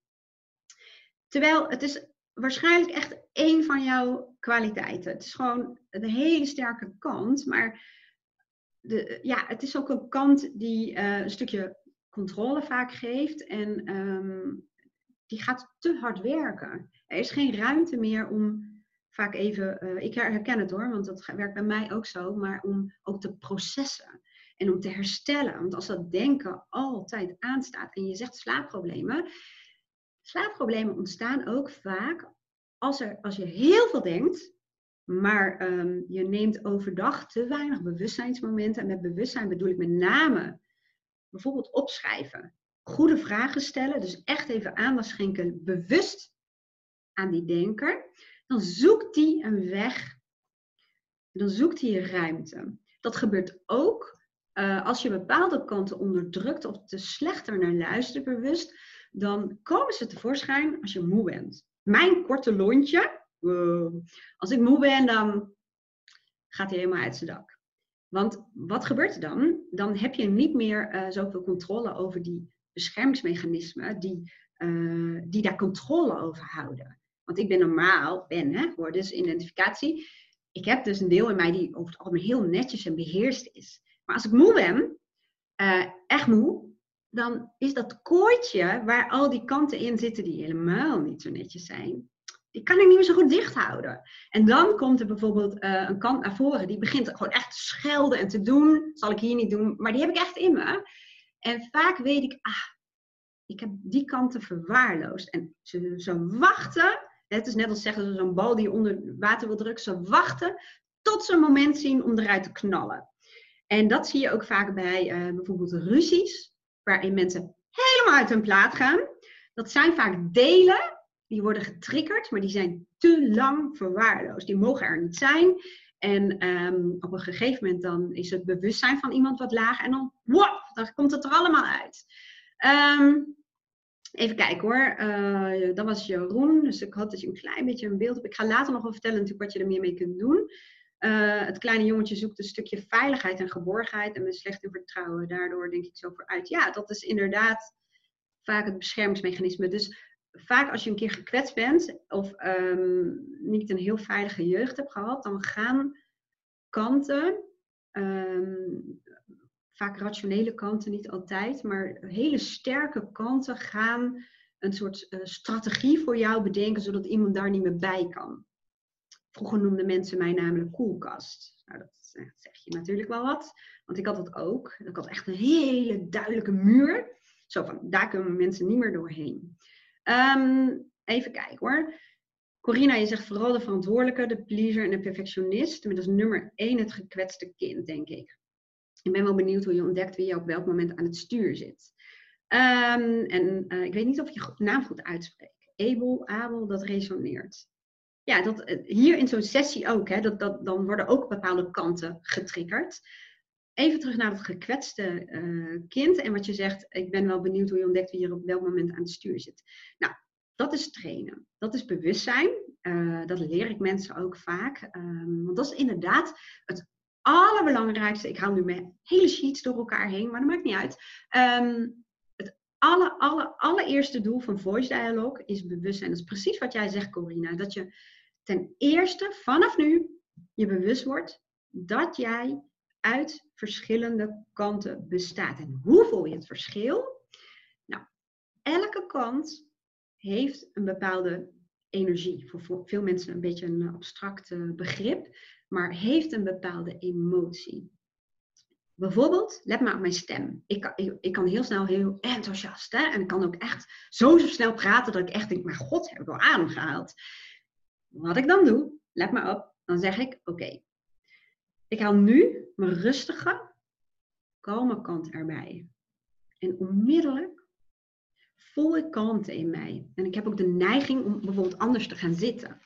Terwijl het is waarschijnlijk echt één van jouw kwaliteiten. Het is gewoon een hele sterke kant, maar de, ja, het is ook een kant die uh, een stukje controle vaak geeft en um, die gaat te hard werken. Er is geen ruimte meer om vaak even, uh, ik herken het hoor, want dat werkt bij mij ook zo, maar om ook te processen en om te herstellen. Want als dat denken altijd aanstaat en je zegt slaapproblemen, slaapproblemen ontstaan ook vaak als, er, als je heel veel denkt, maar um, je neemt overdag te weinig bewustzijnsmomenten. En met bewustzijn bedoel ik met name bijvoorbeeld opschrijven, goede vragen stellen, dus echt even aandacht schenken bewust aan die denker dan zoekt hij een weg. Dan zoekt hij ruimte. Dat gebeurt ook uh, als je bepaalde kanten onderdrukt of te slechter naar luistert bewust. Dan komen ze tevoorschijn als je moe bent. Mijn korte lontje, uh, als ik moe ben, dan gaat hij helemaal uit zijn dak. Want wat gebeurt er dan? Dan heb je niet meer uh, zoveel controle over die beschermingsmechanismen die, die daar controle over houden. Want ik ben normaal, ben hè, voor dus identificatie. Ik heb dus een deel in mij die over het algemeen heel netjes en beheerst is. Maar als ik moe ben, uh, echt moe, dan is dat koordje waar al die kanten in zitten die helemaal niet zo netjes zijn, die kan ik niet meer zo goed dicht houden. En dan komt er bijvoorbeeld uh, een kant naar voren, die begint gewoon echt te schelden en te doen. Zal ik hier niet doen, maar die heb ik echt in me. En vaak weet ik, ah, ik heb die kanten verwaarloosd. En ze, ze wachten het is net als zeggen ze zo'n bal die onder water wil drukken. Ze wachten tot ze een moment zien om eruit te knallen. En dat zie je ook vaak bij uh, bijvoorbeeld ruzies, waarin mensen helemaal uit hun plaat gaan. Dat zijn vaak delen die worden getriggerd, maar die zijn te lang verwaarloosd. Die mogen er niet zijn. En um, op een gegeven moment dan is het bewustzijn van iemand wat laag en dan, wow, dan komt het er allemaal uit. Um, Even kijken hoor. Uh, dat was Jeroen. Dus ik dat je een klein beetje een beeld. Ik ga later nog wel vertellen natuurlijk wat je er meer mee kunt doen. Uh, het kleine jongetje zoekt een stukje veiligheid en geborgenheid. En met slecht in vertrouwen daardoor denk ik zo vooruit. Ja, dat is inderdaad vaak het beschermingsmechanisme. Dus vaak als je een keer gekwetst bent of um, niet een heel veilige jeugd hebt gehad, dan gaan kanten um, vaak rationele kanten, niet altijd, maar hele sterke kanten gaan een soort uh, strategie voor jou bedenken, zodat iemand daar niet meer bij kan. Vroeger noemden mensen mij namelijk koelkast. Nou, dat uh, zeg je natuurlijk wel wat, want ik had dat ook. Ik had echt een hele duidelijke muur. Zo van, daar kunnen mensen niet meer doorheen. Um, even kijken hoor. Corina, je zegt vooral de verantwoordelijke, de pleaser en de perfectionist. Met als nummer één het gekwetste kind, denk ik. Ik ben wel benieuwd hoe je ontdekt wie je op welk moment aan het stuur zit. Um, en uh, ik weet niet of je je naam goed uitspreekt. Abel, Abel, dat resoneert. Ja, dat, eh, hier in zo'n sessie ook. Hè, dat, dat, dan worden ook bepaalde kanten getriggerd. even terug naar het gekwetste eh, kind en wat je zegt, ik ben wel benieuwd hoe je ontdekt wie er op welk moment aan het stuur zit. Nou, dat is trainen. Dat is bewustzijn. Dat leer ik mensen ook vaak. Um, want dat is inderdaad het allerbelangrijkste. Ik haal nu mijn hele sheets door elkaar heen, maar dat maakt niet uit. Um, het aller, allereerste doel van Voice Dialogue is bewustzijn. Dat is precies wat jij zegt, Corina. Dat je ten eerste vanaf nu je bewust wordt dat jij uit verschillende kanten bestaat. En hoe voel je het verschil? Nou, elke kant heeft een bepaalde energie. Voor veel mensen een beetje een abstract begrip, maar heeft een bepaalde emotie. Bijvoorbeeld, let maar op mijn stem. Ik kan, ik, kan heel snel heel enthousiast hè? en ik kan ook echt zo, zo snel praten dat ik echt denk, mijn god, heb ik wel adem gehaald. Wat ik dan doe, let maar op, dan zeg ik, oké, ik haal nu mijn rustige, kalme kant erbij. En onmiddellijk voel ik kalmte in mij. En ik heb ook de neiging om bijvoorbeeld anders te gaan zitten.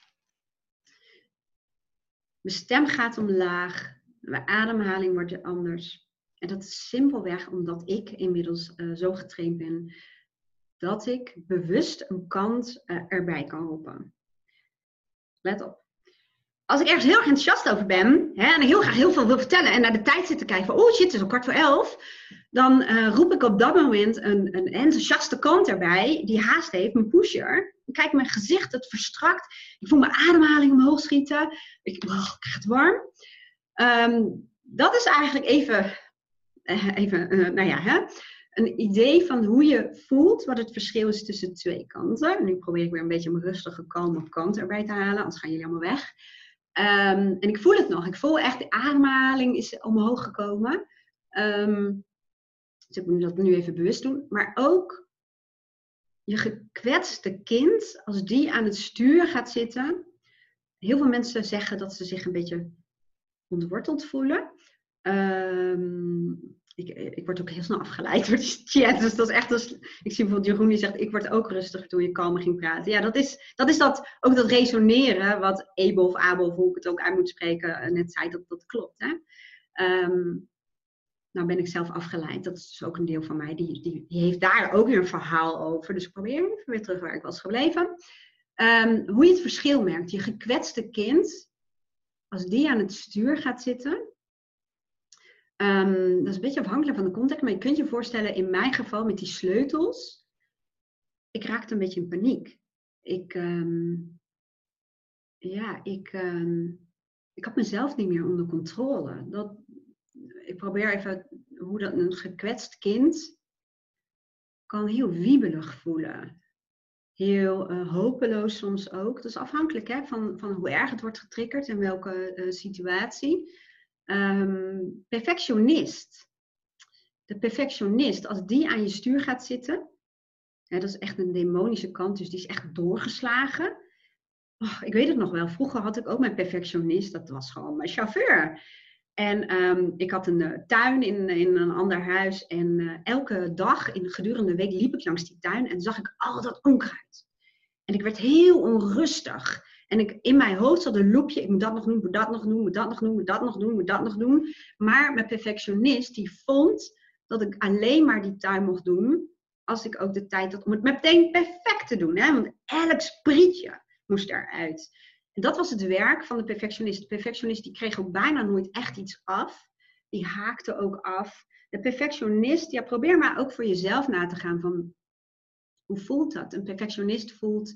Mijn stem gaat omlaag, mijn ademhaling wordt anders. En dat is simpelweg omdat ik inmiddels uh, zo getraind ben dat ik bewust een kant uh, erbij kan roepen. Let op als ik ergens heel enthousiast over ben hè, en heel graag heel veel wil vertellen en naar de tijd zit te kijken van, oh shit, het is al kwart voor elf, dan uh, roep ik op dat moment een, een enthousiaste kant erbij die haast heeft, mijn pusher. Kijk mijn gezicht, het verstrakt. Ik voel mijn ademhaling omhoog schieten. Ik, oh, het warm. Um, dat is eigenlijk even, uh, even uh, nou ja, hè, een idee van hoe je voelt wat het verschil is tussen twee kanten. Nu probeer ik weer een beetje mijn rustige, kalme kant erbij te halen, anders gaan jullie allemaal weg. Um, en ik voel het nog. Ik voel echt, de ademhaling is omhoog gekomen. Um, dus ik moet dat nu even bewust doen. Maar ook je gekwetste kind, als die aan het stuur gaat zitten. Heel veel mensen zeggen dat ze zich een beetje ontworteld voelen. Um, ik, ik word ook heel snel afgeleid door die chat. Dus dat is echt als, ik zie bijvoorbeeld Jeroen die zegt, ik word ook rustig toen je kalmer ging praten. Ja, dat is, dat is dat, ook dat resoneren, wat Abel of Abel, of hoe ik het ook uit moet spreken, net zei, dat dat klopt. Hè? Um, nou ben ik zelf afgeleid. Dat is dus ook een deel van mij. Die, die, heeft daar ook weer een verhaal over. Dus ik probeer even weer terug waar ik was gebleven. Um, hoe je het verschil merkt. Je gekwetste kind, als die aan het stuur gaat zitten, Um, dat is een beetje afhankelijk van de context, maar je kunt je voorstellen, in mijn geval met die sleutels, ik raakte een beetje in paniek. Ik, um, ja, ik, ik had mezelf niet meer onder controle. Dat, ik probeer even hoe dat een gekwetst kind kan heel wiebelig voelen. Heel uh, hopeloos soms ook. Dat is afhankelijk hè, van, van hoe erg het wordt getriggerd en welke uh, situatie. Um, perfectionist. De perfectionist, als die aan je stuur gaat zitten, hè, dat is echt een demonische kant, dus die is echt doorgeslagen. Oh, ik weet het nog wel, vroeger had ik ook mijn perfectionist, dat was gewoon mijn chauffeur. En um, ik had een uh, tuin in, in een ander huis en uh, elke dag in gedurende de week liep ik langs die tuin en zag ik al dat onkruid. En ik werd heel onrustig. En ik, in mijn hoofd zat een loopje, ik moet dat nog doen, moet dat nog doen, moet dat nog doen, moet dat nog doen, moet dat nog doen. Maar mijn perfectionist die vond dat ik alleen maar die tuin mocht doen als ik ook de tijd had om het meteen perfect te doen. Hè? Want elk sprietje moest eruit. En dat was het werk van de perfectionist. De perfectionist die kreeg ook bijna nooit echt iets af. Die haakte ook af. De perfectionist, ja, probeer maar ook voor jezelf na te gaan van hoe voelt dat? Een perfectionist voelt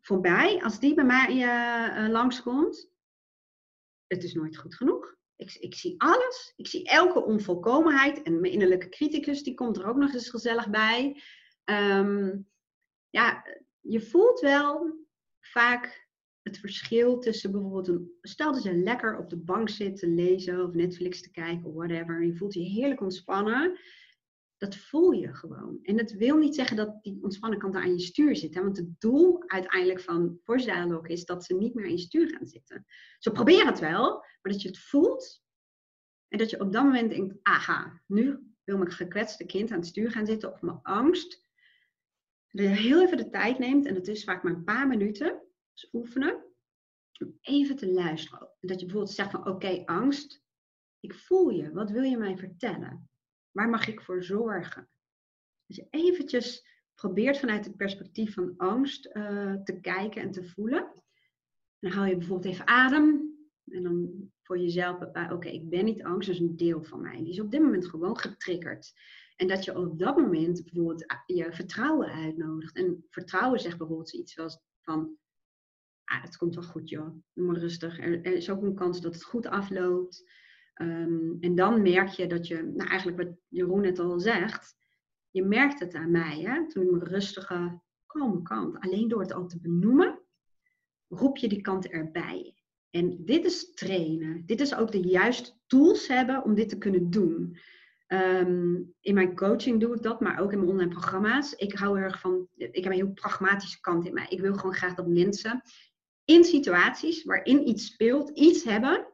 voorbij, als die bij mij uh, langskomt, het is nooit goed genoeg. Ik, ik, zie alles. Ik zie elke onvolkomenheid. En mijn innerlijke criticus, die komt er ook nog eens gezellig bij. Um, ja, je voelt wel vaak het verschil tussen bijvoorbeeld een... Stel dat je lekker op de bank zit te lezen of Netflix te kijken of whatever. Je voelt je heerlijk ontspannen dat voel je gewoon. En dat wil niet zeggen dat die ontspannen kant aan je stuur zit. Hè? Want het doel uiteindelijk van Force Dialogue is dat ze niet meer in je stuur gaan zitten. Ze proberen het wel, maar dat je het voelt. En dat je op dat moment denkt, aha, nu wil mijn gekwetste kind aan het stuur gaan zitten. Of mijn angst. Dat je heel even de tijd neemt, en dat is vaak maar een paar minuten. Oefenen. Om even te luisteren. Dat je bijvoorbeeld zegt van, oké, angst. Ik voel je. Wat wil je mij vertellen? Waar mag ik voor zorgen? Dus je eventjes probeert vanuit het perspectief van angst uh, te kijken en te voelen. Dan haal je bijvoorbeeld even adem. En dan voor jezelf oké, ik ben niet angst, dat is een deel van mij. Die is op dit moment gewoon getriggerd. En dat je op dat moment bijvoorbeeld je vertrouwen uitnodigt. En vertrouwen zegt bijvoorbeeld iets zoals van, ah, het komt wel goed joh, doe maar rustig. Er, is ook een kans dat het goed afloopt. Ehm, en dan merk je dat je, nou eigenlijk wat Jeroen net al zegt, je merkt het aan mij, hè? toen ik mijn rustige, kalme kant, alleen door het al te benoemen, roep je die kant erbij. En dit is trainen. Dit is ook de juiste tools hebben om dit te kunnen doen. Ehm, in mijn coaching doe ik dat, maar ook in mijn online programma's. Ik hou erg van, ik heb een heel pragmatische kant in mij. Ik wil gewoon graag dat mensen in situaties waarin iets speelt, iets hebben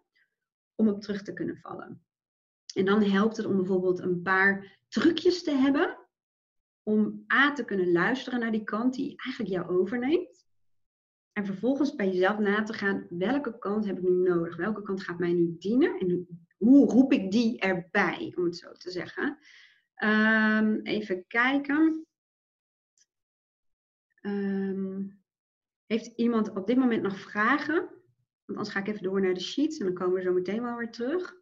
om op terug te kunnen vallen. En dan helpt het om bijvoorbeeld een paar trucjes te hebben om A te kunnen luisteren naar die kant die eigenlijk jou overneemt. En vervolgens bij jezelf na te gaan, welke kant heb ik nu nodig? Welke kant gaat mij nu dienen? En hoe roep ik die erbij, om het zo te zeggen? Um, even kijken. Um, heeft iemand op dit moment nog vragen? Want anders ga ik even door naar de sheets en dan komen we zo meteen wel weer terug.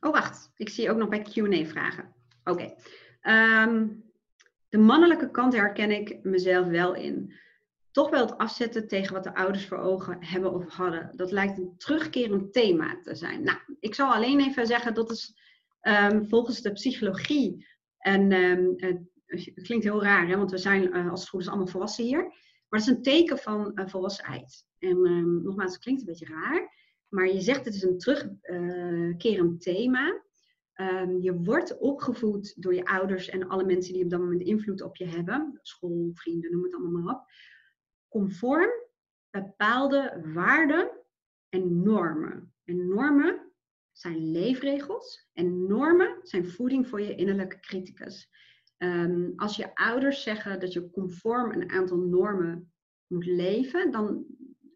Oh, wacht. Ik zie ook nog bij Q&A vragen. Oké. Ehm, de mannelijke kant herken ik mezelf wel in. Toch wel het afzetten tegen wat de ouders voor ogen hebben of hadden. Dat lijkt een terugkerend thema te zijn. Nou, ik zal alleen even zeggen, dat is um, volgens de psychologie. En um, het klinkt heel raar, hè, want we zijn uh, als het goed allemaal volwassen hier. Maar het is een teken van uh, volwassenheid. En nogmaals, het klinkt een beetje raar. Maar je zegt het is een terugkerend thema. Um, je wordt opgevoed door je ouders en alle mensen die op dat moment invloed op je hebben. School, vrienden, noem het allemaal maar op. Conform bepaalde waarden en normen. En normen zijn leefregels en normen zijn voeding voor je innerlijke criticus. Um, als je ouders zeggen dat je conform een aantal normen moet leven, dan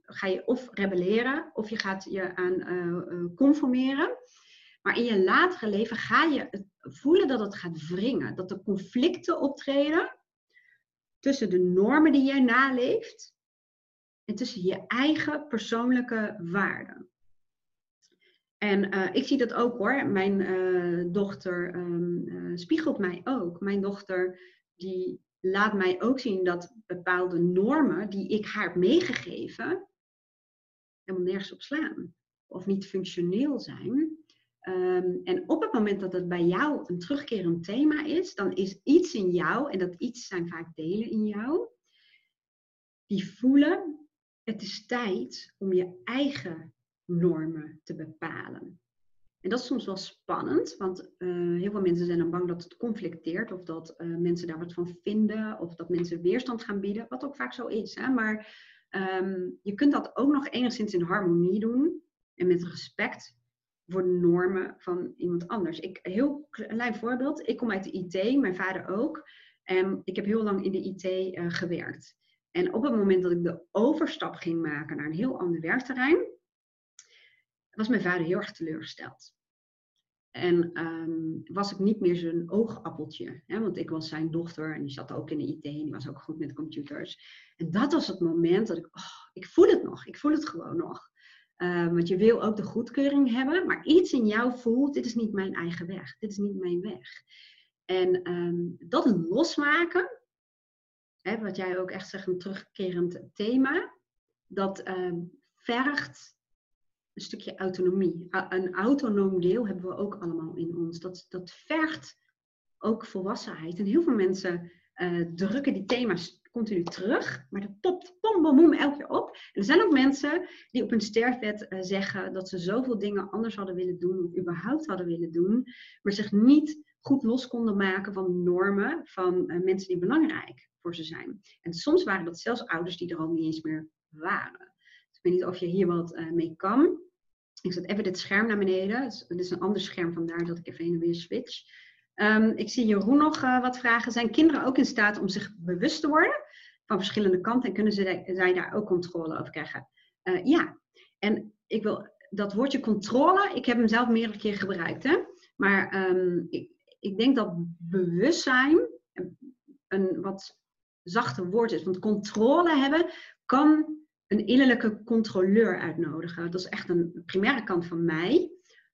ga je of rebelleren of je gaat je aan uh, conformeren. Maar in je latere leven ga je voelen dat het gaat wringen. Dat er conflicten optreden tussen de normen die jij naleeft en tussen je eigen persoonlijke waarden. En uh, ik zie dat ook hoor. Mijn uh, dochter um, uh, spiegelt mij ook. Mijn dochter die laat mij ook zien dat bepaalde normen die ik haar heb meegegeven, helemaal nergens op slaan. Of niet functioneel zijn. Um, en op het moment dat het bij jou een terugkerend thema is, dan is iets in jou, en dat iets zijn vaak delen in jou, die voelen, het is tijd om je eigen normen te bepalen. En dat is soms wel spannend, want uh, heel veel mensen zijn dan bang dat het conflicteert of dat uh, mensen daar wat van vinden of dat mensen weerstand gaan bieden, wat ook vaak zo is. Hè? Maar um, je kunt dat ook nog enigszins in harmonie doen en met respect voor de normen van iemand anders. Ik, heel klein voorbeeld, ik kom uit de IT, mijn vader ook. En ik heb heel lang in de IT uh, gewerkt. En op het moment dat ik de overstap ging maken naar een heel ander werkterrein, was mijn vader heel erg teleurgesteld. En um, was ik niet meer zijn oogappeltje. Hè? Want ik was zijn dochter en die zat ook in de IT en die was ook goed met computers. En dat was het moment dat ik, oh, ik voel het nog, ik voel het gewoon nog. Um, want je wil ook de goedkeuring hebben, maar iets in jou voelt, dit is niet mijn eigen weg, dit is niet mijn weg. En um, dat losmaken, hè, wat jij ook echt zegt, een terugkerend thema, dat vergt een stukje autonomie. Een autonoom deel hebben we ook allemaal in ons. Dat, dat vergt ook volwassenheid. En heel veel mensen uh, drukken die thema's continu terug, maar dat popt pom, bom, bom, elke keer op. Er zijn ook mensen die op hun sterfbed uh, zeggen dat ze zoveel dingen anders hadden willen doen, of überhaupt hadden willen doen, maar zich niet goed los konden maken van normen van uh, mensen die belangrijk voor ze zijn. En soms waren dat zelfs ouders die er al niet eens meer waren. Dus ik weet niet of je hier wat mee kan. Ik zet even dit scherm naar beneden. Het is een ander scherm, vandaar dat ik even heen en weer switch. Um, ik zie Jeroen nog uh, wat vragen. Zijn kinderen ook in staat om zich bewust te worden van verschillende kanten en kunnen ze, zij daar ook controle over krijgen? Uh, ja, en ik wil dat woordje controle, ik heb hem zelf meerdere keer gebruikt, hè? maar um, ik, ik denk dat bewustzijn een wat zachter woord is. Want controle hebben kan een innerlijke controleur uitnodigen. Dat is echt een primaire kant van mij.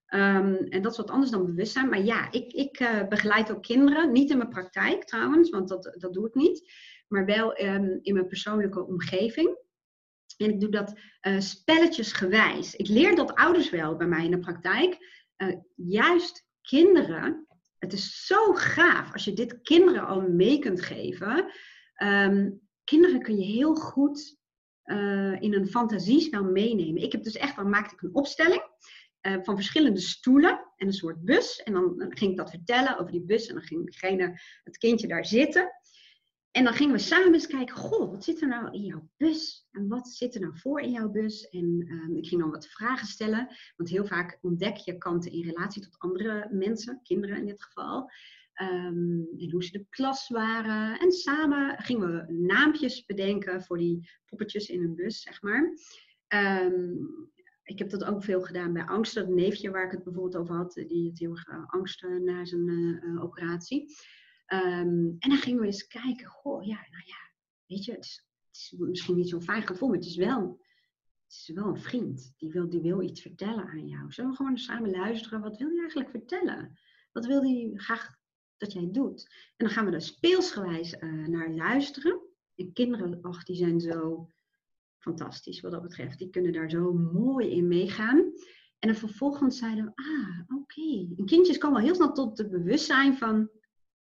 Um, en dat is wat anders dan bewustzijn. Maar ja, ik, ik uh, begeleid ook kinderen. Niet in mijn praktijk trouwens, want dat, dat doe ik niet. Maar wel um, in mijn persoonlijke omgeving. En ik doe dat uh, spelletjesgewijs. Ik leer dat ouders wel bij mij in de praktijk. Uh, juist kinderen. Het is zo gaaf als je dit kinderen al mee kunt geven. Um, kinderen kun je heel goed uh, in een fantasiespel meenemen. Ik heb dus echt, dan maakte ik een opstelling uh, van verschillende stoelen en een soort bus. En dan, ging ik dat vertellen over die bus en dan ging degene, het kindje daar zitten. En dan gingen we samen eens kijken, goh, wat zit er nou in jouw bus? En wat zit er nou voor in jouw bus? En um, ik ging dan wat vragen stellen, want heel vaak ontdek je kanten in relatie tot andere mensen, kinderen in dit geval. Um, en hoe ze de klas waren. En samen gingen we naampjes bedenken voor die poppetjes in een bus, zeg maar. Um, ik heb dat ook veel gedaan bij angst. Dat neefje waar ik het bijvoorbeeld over had, die had heel erg uh, angst na zijn uh, operatie. Um, en dan gingen we eens kijken, goh, ja, nou ja, weet je, het is, het is misschien niet zo'n fijn gevoel, maar het is wel, het is wel een vriend. Die wil, die wil iets vertellen aan jou. Zullen we gewoon samen luisteren? Wat wil je eigenlijk vertellen? Wat wil hij graag jij doet. En dan gaan we er speelsgewijs uh, naar luisteren. En kinderen, ach, die zijn zo fantastisch wat dat betreft. Die kunnen daar zo mooi in meegaan. En dan vervolgens zeiden we, ah, oké. Okay. En kindjes komen al heel snel tot het bewustzijn van,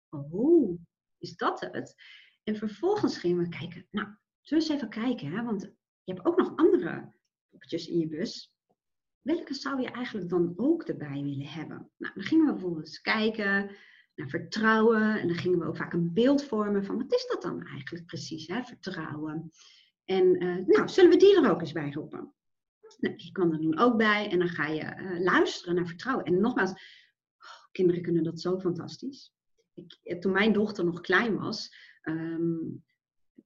oh, is dat het? En vervolgens gingen we kijken, nou, zullen we eens even kijken, hè? want je hebt ook nog andere poppetjes in je bus. Welke zou je eigenlijk dan ook erbij willen hebben? Nou, dan gingen we bijvoorbeeld kijken naar vertrouwen. En dan gingen we ook vaak een beeld vormen van wat is dat dan eigenlijk precies, hè? vertrouwen. En uh, nou, zullen we die er ook eens bij roepen? Nou, die kan er dan ook bij en dan ga je uh, luisteren naar vertrouwen. En nogmaals, oh, kinderen kunnen dat zo fantastisch. Ik, eh, toen mijn dochter nog klein was, um,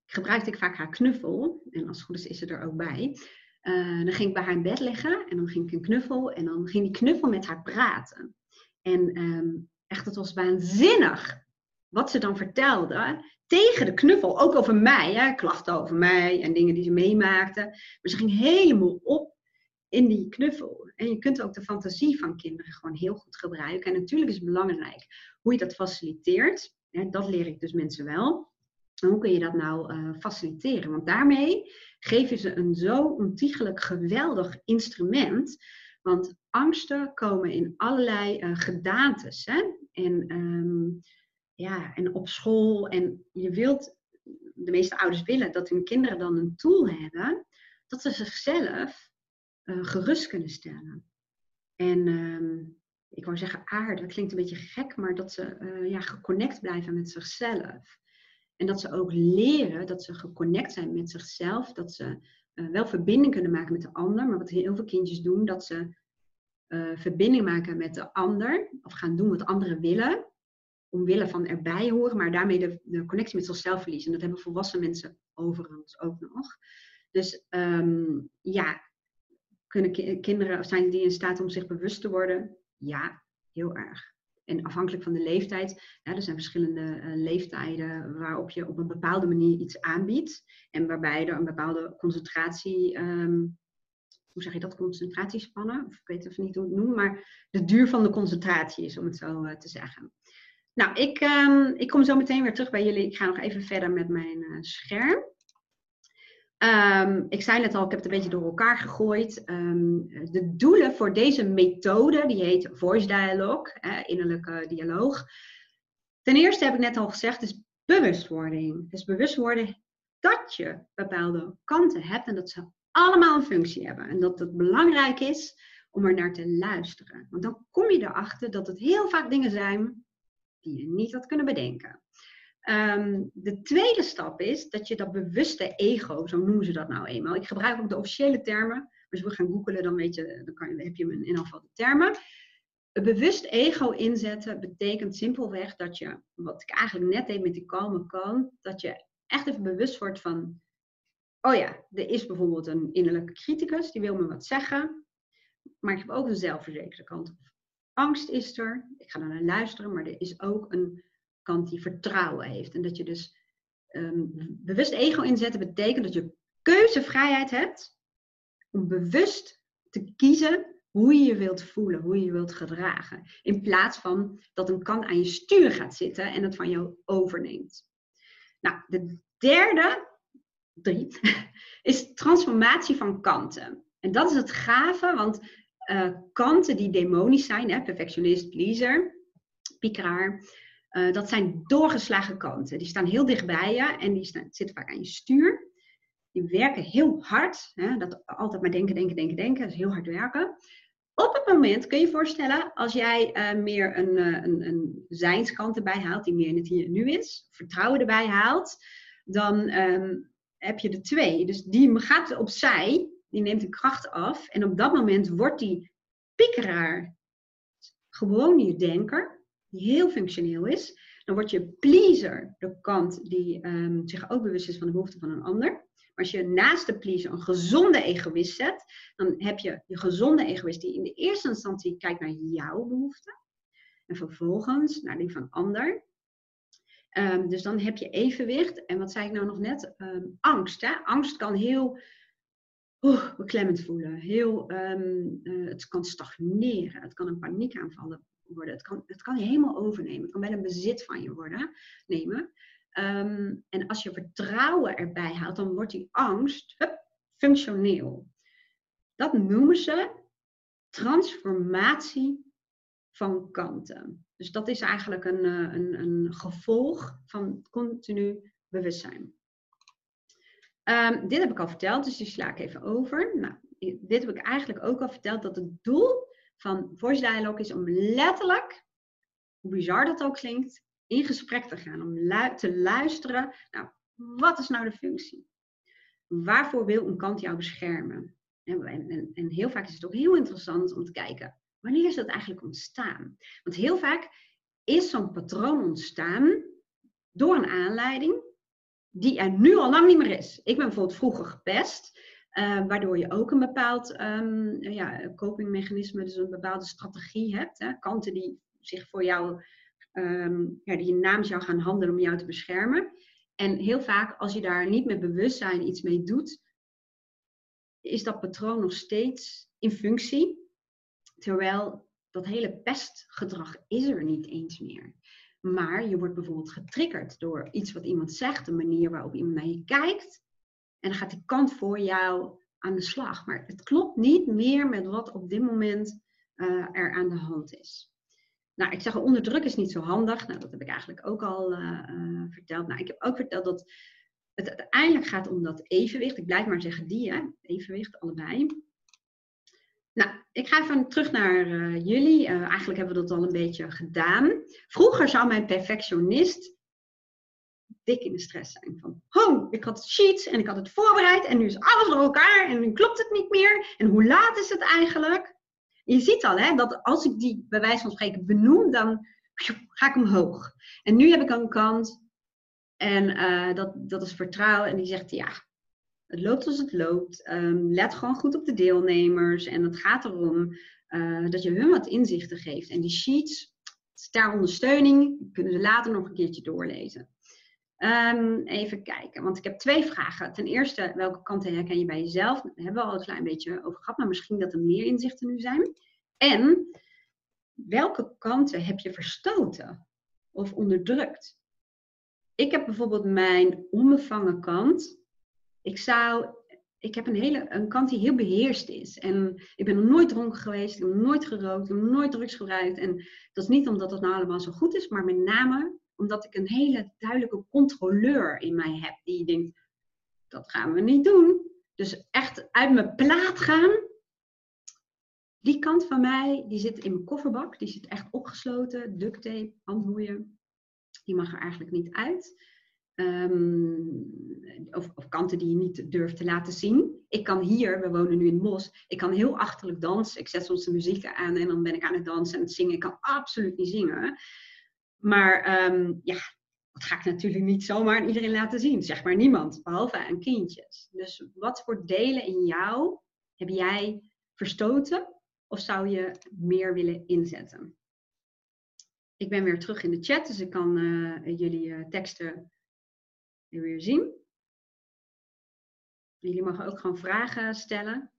gebruikte ik vaak haar knuffel. En als het goed is, is ze er ook bij. Dan ging ik bij haar in bed liggen en dan ging ik een knuffel en dan ging die knuffel met haar praten. En um, Echt, het was waanzinnig wat ze dan vertelde tegen de knuffel. Ook over mij, hè, klachten over mij en dingen die ze meemaakte. Maar ze ging helemaal op in die knuffel. En je kunt ook de fantasie van kinderen gewoon heel goed gebruiken. En natuurlijk is het belangrijk hoe je dat faciliteert. dat leer ik dus mensen wel. En hoe kun je dat nou uh, faciliteren? Want daarmee geef je ze een zo ontiegelijk geweldig instrument. Want angsten komen in allerlei uh, gedaantes. Hè? En, um, ja, en op school. En je wilt, de meeste ouders willen dat hun kinderen dan een tool hebben. Dat ze zichzelf uh, gerust kunnen stellen. En um, ik wou zeggen aarde, dat klinkt een beetje gek, maar dat ze uh, ja, geconnect blijven met zichzelf. En dat ze ook leren dat ze geconnect zijn met zichzelf. Dat ze uh, wel verbinding kunnen maken met de ander. Maar wat heel veel kindjes doen, dat ze uh, verbinding maken met de ander, of gaan doen wat anderen willen, omwille van erbij horen, maar daarmee de, connectie met zichzelf verliezen. En dat hebben volwassen mensen overigens ook nog. Dus um, ja, kunnen kinderen, zijn die in staat om zich bewust te worden? Ja, heel erg. En afhankelijk van de leeftijd, ja, er zijn verschillende uh, leeftijden waarop je op een bepaalde manier iets aanbiedt. En waarbij er een bepaalde concentratie um, hoe zeg je dat, concentratiespannen. Of ik weet even niet hoe het noemen, maar de duur van de concentratie is, om het zo uh, te zeggen. Nou, ik, um, ik kom zo meteen weer terug bij jullie. Ik ga nog even verder met mijn uh, scherm. Um, ik zei net al, ik heb het een beetje door elkaar gegooid. Um, de doelen voor deze methode, die heet Voice Dialogue, eh, innerlijke dialoog. Ten eerste heb ik net al gezegd, is bewustwording. Dus bewust worden dat je bepaalde kanten hebt en dat ze allemaal een functie hebben. En dat het belangrijk is om er naar te luisteren. Want dan kom je erachter dat het heel vaak dingen zijn die je niet had kunnen bedenken. Um, de tweede stap is dat je dat bewuste ego, zo noemen ze dat nou eenmaal. Ik gebruik ook de officiële termen. Als we gaan googelen, dan, weet je, dan, kan heb je in ieder geval de termen. Een bewust ego inzetten betekent simpelweg dat je, wat ik eigenlijk net deed met die kalme kan, dat je echt even bewust wordt van, oh ja, er is bijvoorbeeld een innerlijke criticus, die wil me wat zeggen, maar ik heb ook een zelfverzekerde kant. Angst is er, ik ga naar luisteren, maar er is ook een kant die vertrouwen heeft. En dat je dus um, bewust ego inzetten betekent dat je keuzevrijheid hebt om bewust te kiezen hoe je je wilt voelen, hoe je je wilt gedragen. In plaats van dat een kant aan je stuur gaat zitten en het van jou overneemt. Nou, de derde, drie, is transformatie van kanten. En dat is het gave, want uh, kanten die demonisch zijn, hè, perfectionist, pleaser, piekeraar, uh, dat zijn doorgeslagen kanten. Die staan heel dicht bij je en die staan, zitten vaak aan je stuur. Die werken heel hard. Hè, dat altijd maar denken, denken, denken, denken. Dat is heel hard werken. Op het moment kun je je voorstellen, als jij uh, meer een, een, een zijnskant erbij haalt, die meer in het hier en nu is, vertrouwen erbij haalt, dan um, heb je er twee. Dus die gaat opzij, die neemt de kracht af. En op dat moment wordt die piekeraar gewoon je denker, die heel functioneel is. Dan wordt je pleaser de kant die um, zich ook bewust is van de behoeften van een ander als je naast de pleaser een gezonde egoïst zet, dan heb je je gezonde egoïst die in de eerste instantie kijkt naar jouw behoeften. En vervolgens naar die van ander. Um, dus dan heb je evenwicht. En wat zei ik nou nog net? Um, angst. Hè? Angst kan heel beklemmend voelen. Heel, um, uh, het kan stagneren. Het kan een paniekaanval worden. Het kan, het kan je helemaal overnemen. Het kan wel een bezit van je worden, nemen. Ehm, en als je vertrouwen erbij haalt, dan wordt die angst hup, functioneel. Dat noemen ze transformatie van kanten. Dus dat is eigenlijk een, eh, een, een gevolg van continu bewustzijn. Um, dit heb ik al verteld, dus die sla ik even over. Nou, dit heb ik eigenlijk ook al verteld, dat het doel van Voice Dialogue is om letterlijk, hoe bizar dat ook klinkt, in gesprek te gaan, om te luisteren. Nou, wat is nou de functie? Waarvoor wil een kant jou beschermen? En, en, en heel vaak is het ook heel interessant om te kijken, wanneer is dat eigenlijk ontstaan? Want heel vaak is zo'n patroon ontstaan door een aanleiding die er nu al lang niet meer is. Ik ben bijvoorbeeld vroeger gepest, uh, waardoor je ook een bepaald um, ja, copingmechanisme, dus een bepaalde strategie hebt. Hè? Kanten die zich voor jou um, ja, die namens jou gaan handelen om jou te beschermen. En heel vaak, als je daar niet met bewustzijn iets mee doet, is dat patroon nog steeds in functie. Terwijl dat hele pestgedrag is er niet eens meer. Maar je wordt bijvoorbeeld getriggerd door iets wat iemand zegt, de manier waarop iemand naar je kijkt. En dan gaat die kant voor jou aan de slag. Maar het klopt niet meer met wat op dit moment uh, er aan de hand is. Nou, ik zeg druk is niet zo handig. Nou, dat heb ik eigenlijk ook al uh, verteld. Nou, ik heb ook verteld dat het uiteindelijk gaat om dat evenwicht. Ik blijf maar zeggen die, hè? evenwicht, allebei. Nou, ik ga even terug naar uh, jullie. eigenlijk hebben we dat al een beetje gedaan. Vroeger zou mijn perfectionist dik in de stress zijn. Van, ik had sheets en ik had het voorbereid en nu is alles door elkaar en nu klopt het niet meer. En hoe laat is het eigenlijk? je ziet al hè, dat als ik die bij wijze van spreken benoem, dan ga ik omhoog. En nu heb ik een kant en uh, dat, dat is vertrouwen en die zegt ja, het loopt als het loopt. Um, let gewoon goed op de deelnemers en het gaat erom uh, dat je hun wat inzichten geeft. En die sheets, ter ondersteuning, kunnen ze later nog een keertje doorlezen. Um, even kijken, want ik heb twee vragen. Ten eerste, welke kanten herken je bij jezelf? Daar hebben we al een klein beetje over gehad, maar misschien dat er meer inzichten nu zijn. En welke kanten heb je verstoten of onderdrukt? Ik heb bijvoorbeeld mijn onbevangen kant. Ik zou, ik heb een, hele, een kant die heel beheerst is. En ik ben nooit dronken geweest, ik nooit gerookt, ik nooit drugs gebruikt. En dat is niet omdat het nou allemaal zo goed is, maar met name omdat ik een hele duidelijke controleur in mij heb. Die denkt, dat gaan we niet doen. Dus echt uit mijn plaat gaan. Die kant van mij, die zit in mijn kofferbak. Die zit echt opgesloten. Duct tape, handboeien. Die mag er eigenlijk niet uit. Um, of, of, kanten die je niet durft te laten zien. Ik kan hier, we wonen nu in het bos, ik kan heel achterlijk dansen. Ik zet soms de muziek aan en dan ben ik aan het dansen en het zingen. Ik kan absoluut niet zingen. Maar um, ja, Dat ga ik natuurlijk niet zomaar aan iedereen laten zien. Zeg maar niemand, behalve aan kindjes. Dus wat voor delen in jou heb jij verstoten of zou je meer willen inzetten? Ik ben weer terug in de chat, dus ik kan uh, jullie uh, teksten weer zien. Jullie mogen ook gewoon vragen stellen.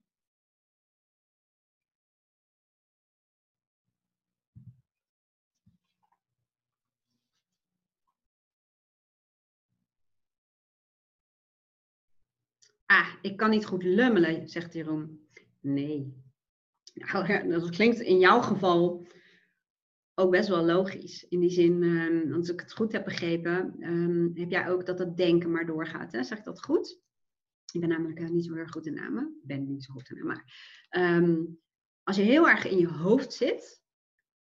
Ah, ik kan niet goed lummelen, zegt Jeroen. Nee. Nou, dat klinkt in jouw geval ook best wel logisch. In die zin, um, als ik het goed heb begrepen, um, heb jij ook dat het denken maar doorgaat. Hè? Zeg ik dat goed? Ik ben namelijk uh, niet zo heel goed in namen. Ik ben niet zo goed in namen. Maar um, als je heel erg in je hoofd zit,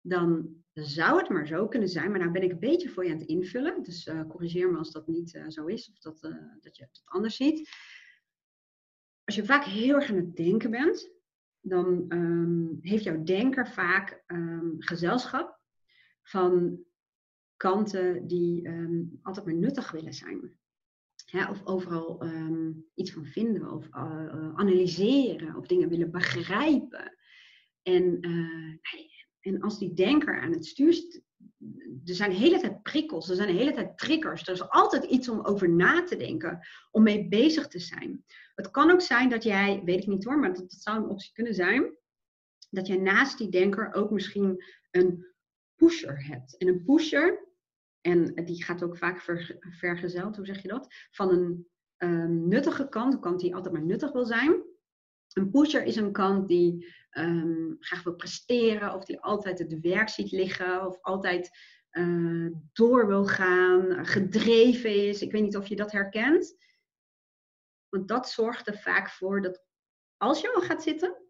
dan zou het maar zo kunnen zijn. Maar nou ben ik een beetje voor je aan het invullen. Dus uh, corrigeer me als dat niet uh, zo is of dat, dat je het anders ziet. Als je vaak heel erg aan het denken bent, dan heeft jouw denker vaak gezelschap van kanten die um, altijd maar nuttig willen zijn. of overal iets van vinden of uh, analyseren of dingen willen begrijpen. En, uh, en als die denker aan het stuur er zijn de hele tijd prikkels, er zijn de hele tijd triggers. Er is altijd iets om over na te denken, om mee bezig te zijn. Het kan ook zijn dat jij, weet ik niet hoor, maar dat, dat zou een optie kunnen zijn, dat jij naast die denker ook misschien een pusher hebt. En een pusher, en die gaat ook vaak ver, vergezeld, hoe zeg je dat? Van een um, nuttige kant, een kant die altijd maar nuttig wil zijn. Een pusher is een kant die um, graag wil presteren, of die altijd het werk ziet liggen, of altijd uh, door wil gaan, gedreven is. Ik weet niet of je dat herkent. Want dat zorgt er vaak voor dat als je al gaat zitten,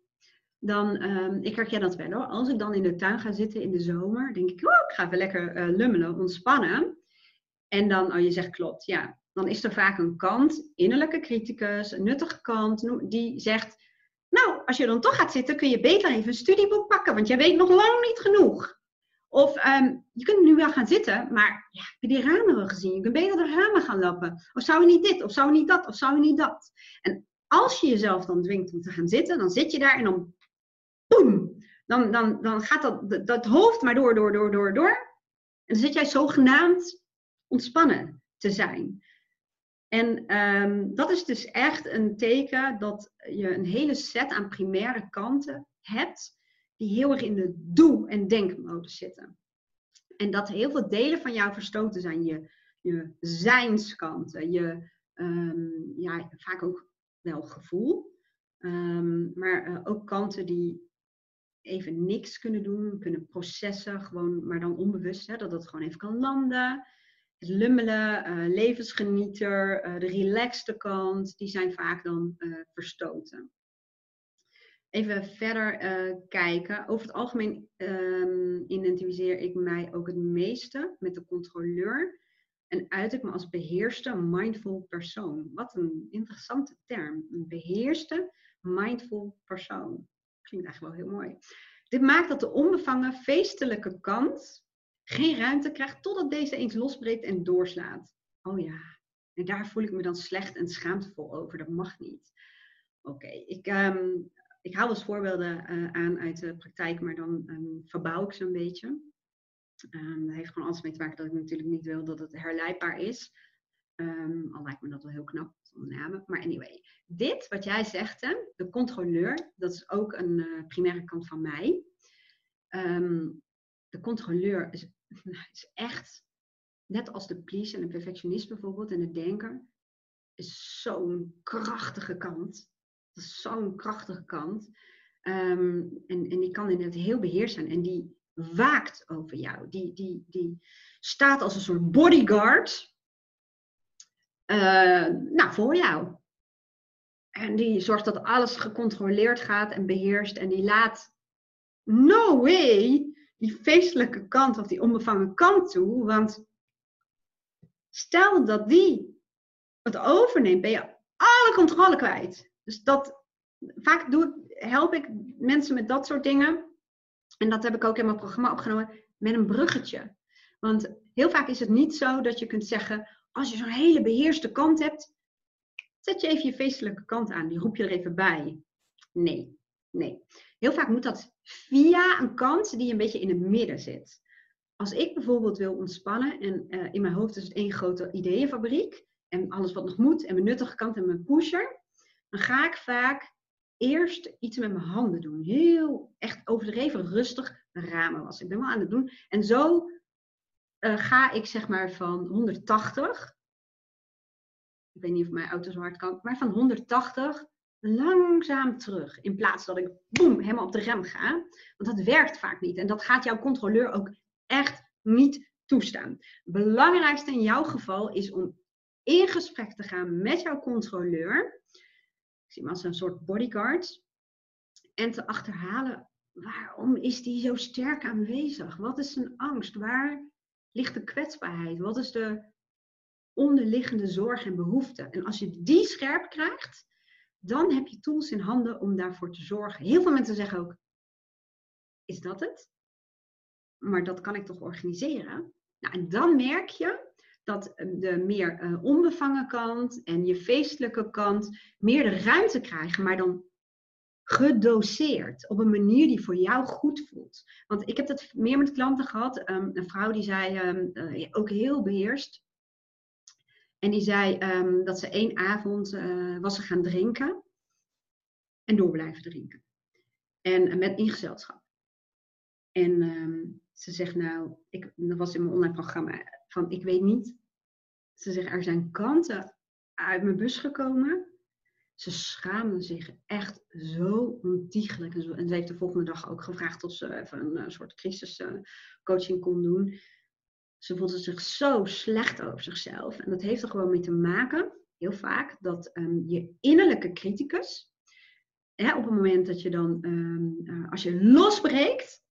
dan, um, ik herken dat wel hoor, als ik dan in de tuin ga zitten in de zomer, denk ik, oh, ik ga even lekker uh, lummelen, ontspannen. En dan, oh je zegt klopt, ja, dan is er vaak een kant, innerlijke criticus, een nuttige kant, die zegt, nou, als je dan toch gaat zitten, kun je beter even een studieboek pakken, want jij weet nog lang niet genoeg. Of um, je kunt nu wel gaan zitten, maar ja, heb je die ramen wel gezien? Je kunt beter de ramen gaan lappen. Of zou je niet dit, of zou je niet dat, of zou je niet dat? En als je jezelf dan dwingt om te gaan zitten, dan zit je daar en dan Dan, dan, dan gaat dat, dat hoofd maar door, door, door, door, door. En dan zit jij zogenaamd ontspannen te zijn. En um, dat is dus echt een teken dat je een hele set aan primaire kanten hebt die heel erg in de doe- en denkmodus zitten. En dat heel veel delen van jou verstoten zijn. Je, je zijnskanten, je um, ja, vaak ook wel gevoel. Um, maar uh, ook kanten die even niks kunnen doen, kunnen processen, gewoon, maar dan onbewust, hè, dat het gewoon even kan landen. Het lummelen, uh, levensgenieter, uh, de relaxte kant, die zijn vaak dan verstoten even verder kijken. Over het algemeen um, identificeer ik mij ook het meeste met de controleur. En uit ik me als beheerste, mindful persoon. Wat een interessante term. Een beheerste, mindful persoon. Klinkt eigenlijk wel heel mooi. Dit maakt dat de onbevangen, feestelijke kant geen ruimte krijgt totdat deze eens losbreekt en doorslaat. Oh ja, en daar voel ik me dan slecht en schaamtevol over. Dat mag niet. Oké, ik um, ik haal eens voorbeelden uh, aan uit de praktijk, maar dan um, verbouw ik ze een beetje. Um, heeft gewoon alles mee te maken dat ik natuurlijk niet wil dat het herleidbaar is. Um, al lijkt me dat wel heel knap zonder namen. Maar anyway, dit wat jij zegt, hè, de controleur, dat is ook een uh, primaire kant van mij. de controleur is, is echt, net als de please en de perfectionist bijvoorbeeld en de denker, is zo'n krachtige kant. Dat is zo'n krachtige kant. Um, en, en die kan inderdaad heel beheerst zijn. En die waakt over jou. Die, die, die staat als een soort bodyguard nou, voor jou. En die zorgt dat alles gecontroleerd gaat en beheerst. En die laat, no way, die feestelijke kant of die onbevangen kant toe. Want stel dat die het overneemt, ben je alle controle kwijt. Dus dat, vaak doe, help ik mensen met dat soort dingen. En dat heb ik ook in mijn programma opgenomen met een bruggetje. Want heel vaak is het niet zo dat je kunt zeggen, als je zo'n hele beheerste kant hebt, zet je even je feestelijke kant aan, die roep je er even bij. Nee, nee. Heel vaak moet dat via een kant die een beetje in het midden zit. Als ik bijvoorbeeld wil ontspannen en uh, in mijn hoofd is het één grote ideeënfabriek en alles wat nog moet en mijn nuttige kant en mijn pusher, dan ga ik vaak eerst iets met mijn handen doen. Heel echt overdreven rustig ramen was. Ik ben wel aan het doen. En zo uh, ga ik zeg maar van 180, ik weet niet of mijn auto zo hard kan, maar van 180 langzaam terug. In plaats dat ik boem, helemaal op de rem ga. Want dat werkt vaak niet. En dat gaat jouw controleur ook echt niet toestaan. Belangrijkste in jouw geval is om in gesprek te gaan met jouw controleur. Ik zie hem als een soort bodyguard. En te achterhalen, waarom is die zo sterk aanwezig? Wat is zijn angst? Waar ligt de kwetsbaarheid? Wat is de onderliggende zorg en behoefte? En als je die scherp krijgt, dan heb je tools in handen om daarvoor te zorgen. Heel veel mensen zeggen ook, is dat het? Maar dat kan ik toch organiseren? Nou, en dan merk je dat de meer uh, onbevangen kant en je feestelijke kant meer de ruimte krijgen, maar dan gedoseerd op een manier die voor jou goed voelt. Want ik heb dat meer met klanten gehad. Um, een vrouw die zei, um, uh, ook heel beheerst. En die zei um, dat ze één avond uh, was ze gaan drinken. En door blijven drinken. En met in gezelschap. En ze zegt nou, ik, dat was in mijn online programma, van ik weet niet. Ze zegt, er zijn kanten uit mijn bus gekomen ze schaamde zich echt zo ontiegelijk. En, ze heeft de volgende dag ook gevraagd of ze even een, een soort crisiscoaching kon doen. Ze voelde zich zo slecht over zichzelf. En dat heeft er gewoon mee te maken, heel vaak, dat um, je innerlijke criticus, hè, op het moment dat je dan, um, uh, als je losbreekt,